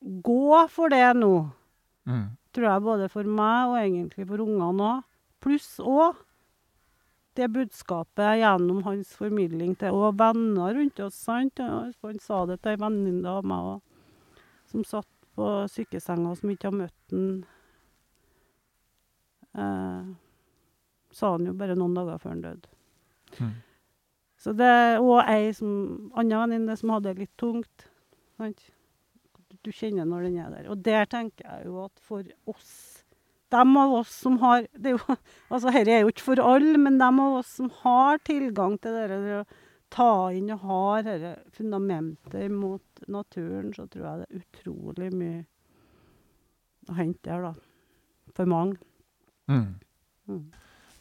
Speaker 4: gå for det nå,
Speaker 3: Mhm.
Speaker 4: Tror jeg, både for meg og egentlig for ungene òg. Pluss òg det budskapet gjennom hans formidling til og venner rundt oss, sant? Han sa det til ei venninne av meg òg, som satt på sykesenga, som ikke har møtt han eh, Sa han jo bare noen dager før han døde.
Speaker 3: Mm.
Speaker 4: Så det Og ei som anna venninne som hadde det litt tungt. Sant? Du kjenner når den er der. Og der tenker jeg jo at for oss dem av oss som har det er jo, (laughs) altså Dette er jo ikke for alle, men dem av oss som har tilgang til det der å ta inn og har dette fundamentet mot naturen, så tror jeg det er utrolig mye å hente der, da. For mange.
Speaker 3: Mm.
Speaker 4: Mm.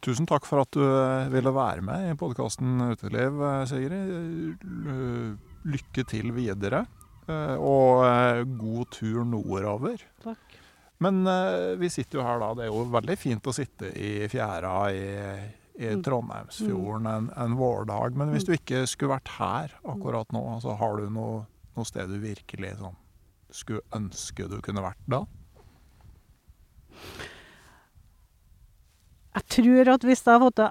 Speaker 3: Tusen takk for at du eh, ville være med i podkasten Uteliv, eh, Sigrid. Eh, Lykke til videre. Eh, og eh, god tur nordover.
Speaker 4: Takk.
Speaker 3: Men eh, vi sitter jo her da. Det er jo veldig fint å sitte i fjæra i, i
Speaker 4: Mm.
Speaker 3: Trondheimsfjorden en, en vårdag. Men hvis du ikke skulle vært her akkurat nå, altså har du noe, noe sted du virkelig sånn skulle ønske du kunne vært da?
Speaker 4: Jeg tror at hvis jeg hadde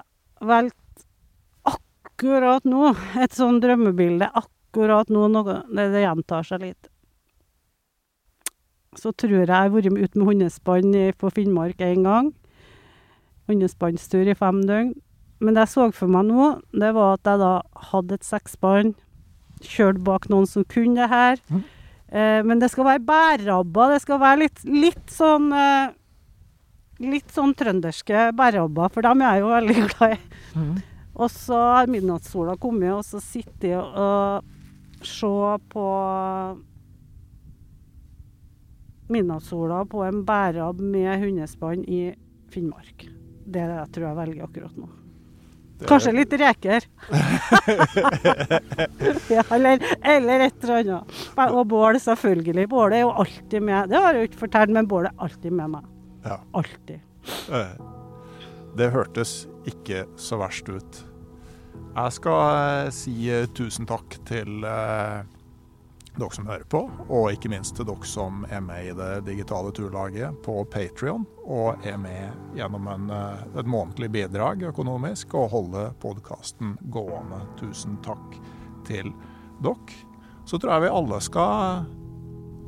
Speaker 4: valgt akkurat nå, et sånn drømmebilde akkurat nå, noe, det, det gjentar seg litt, så tror jeg jeg har vært ute ut med hundespann i- på Finnmark en gang. Hundespannstur i fem døgn. Men det jeg så for meg nå, det var at jeg da hadde et seksspann, kjørt bak noen som kunne det her.
Speaker 3: Mm.
Speaker 4: Eh, men det skal være bærrabber. Det skal være litt, litt sånn eh, Litt sånn trønderske bærrabber, for dem er jeg jo veldig glad i. Og så har midnattssola kommet, og så sitter jeg og se på midnattssola på en bærab med hundespann i Finnmark. Det er det jeg tror jeg velger akkurat nå. Kanskje litt reker. (laughs) ja, eller, eller et eller annet. Og bål, selvfølgelig. Bålet er jo alltid med. Det har jeg jo ikke fortalt, men bålet er alltid med meg.
Speaker 3: Ja.
Speaker 4: Alltid.
Speaker 3: Eh, Det hørtes ikke så verst ut. Jeg skal eh, si eh, tusen takk til eh, dere som hører på, og ikke minst til dere som er med i det digitale turlaget på Patrion, og er med gjennom en, et månedlig bidrag økonomisk og holder podkasten gående. Tusen takk til dere. Så tror jeg vi alle skal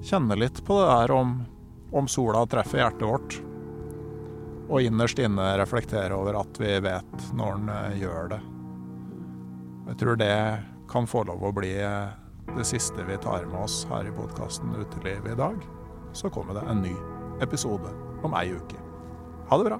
Speaker 3: kjenne litt på det der om, om sola treffer hjertet vårt. Og innerst inne reflektere over at vi vet når den gjør det. Jeg tror det kan få lov å bli eh, det siste vi tar med oss her i podkasten Uteliv i dag. Så kommer det en ny episode om ei uke. Ha det bra.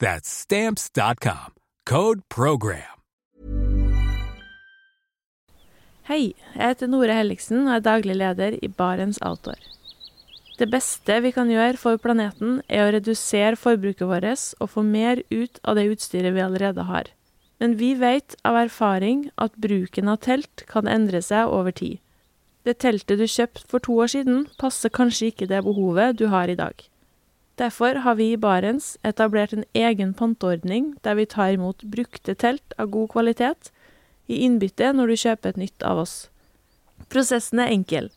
Speaker 5: That's stamps.com. Code program.
Speaker 6: Hei, jeg heter Nore Helligsen og er daglig leder i Barents Outdoor. Det beste vi kan gjøre for planeten, er å redusere forbruket vårt og få mer ut av det utstyret vi allerede har. Men vi vet av erfaring at bruken av telt kan endre seg over tid. Det teltet du kjøpte for to år siden, passer kanskje ikke det behovet du har i dag. Derfor har vi i Barents etablert en egen panteordning der vi tar imot brukte telt av god kvalitet i innbytte når du kjøper et nytt av oss. Prosessen er enkel.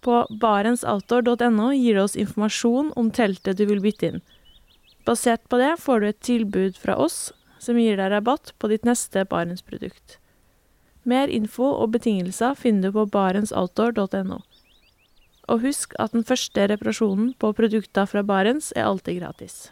Speaker 6: På barentsoutdoor.no gir du oss informasjon om teltet du vil bytte inn. Basert på det får du et tilbud fra oss som gir deg rabatt på ditt neste Barentsprodukt. Mer info og betingelser finner du på barentsoutdoor.no. Og husk at den første reparasjonen på produkter fra Barents er alltid gratis.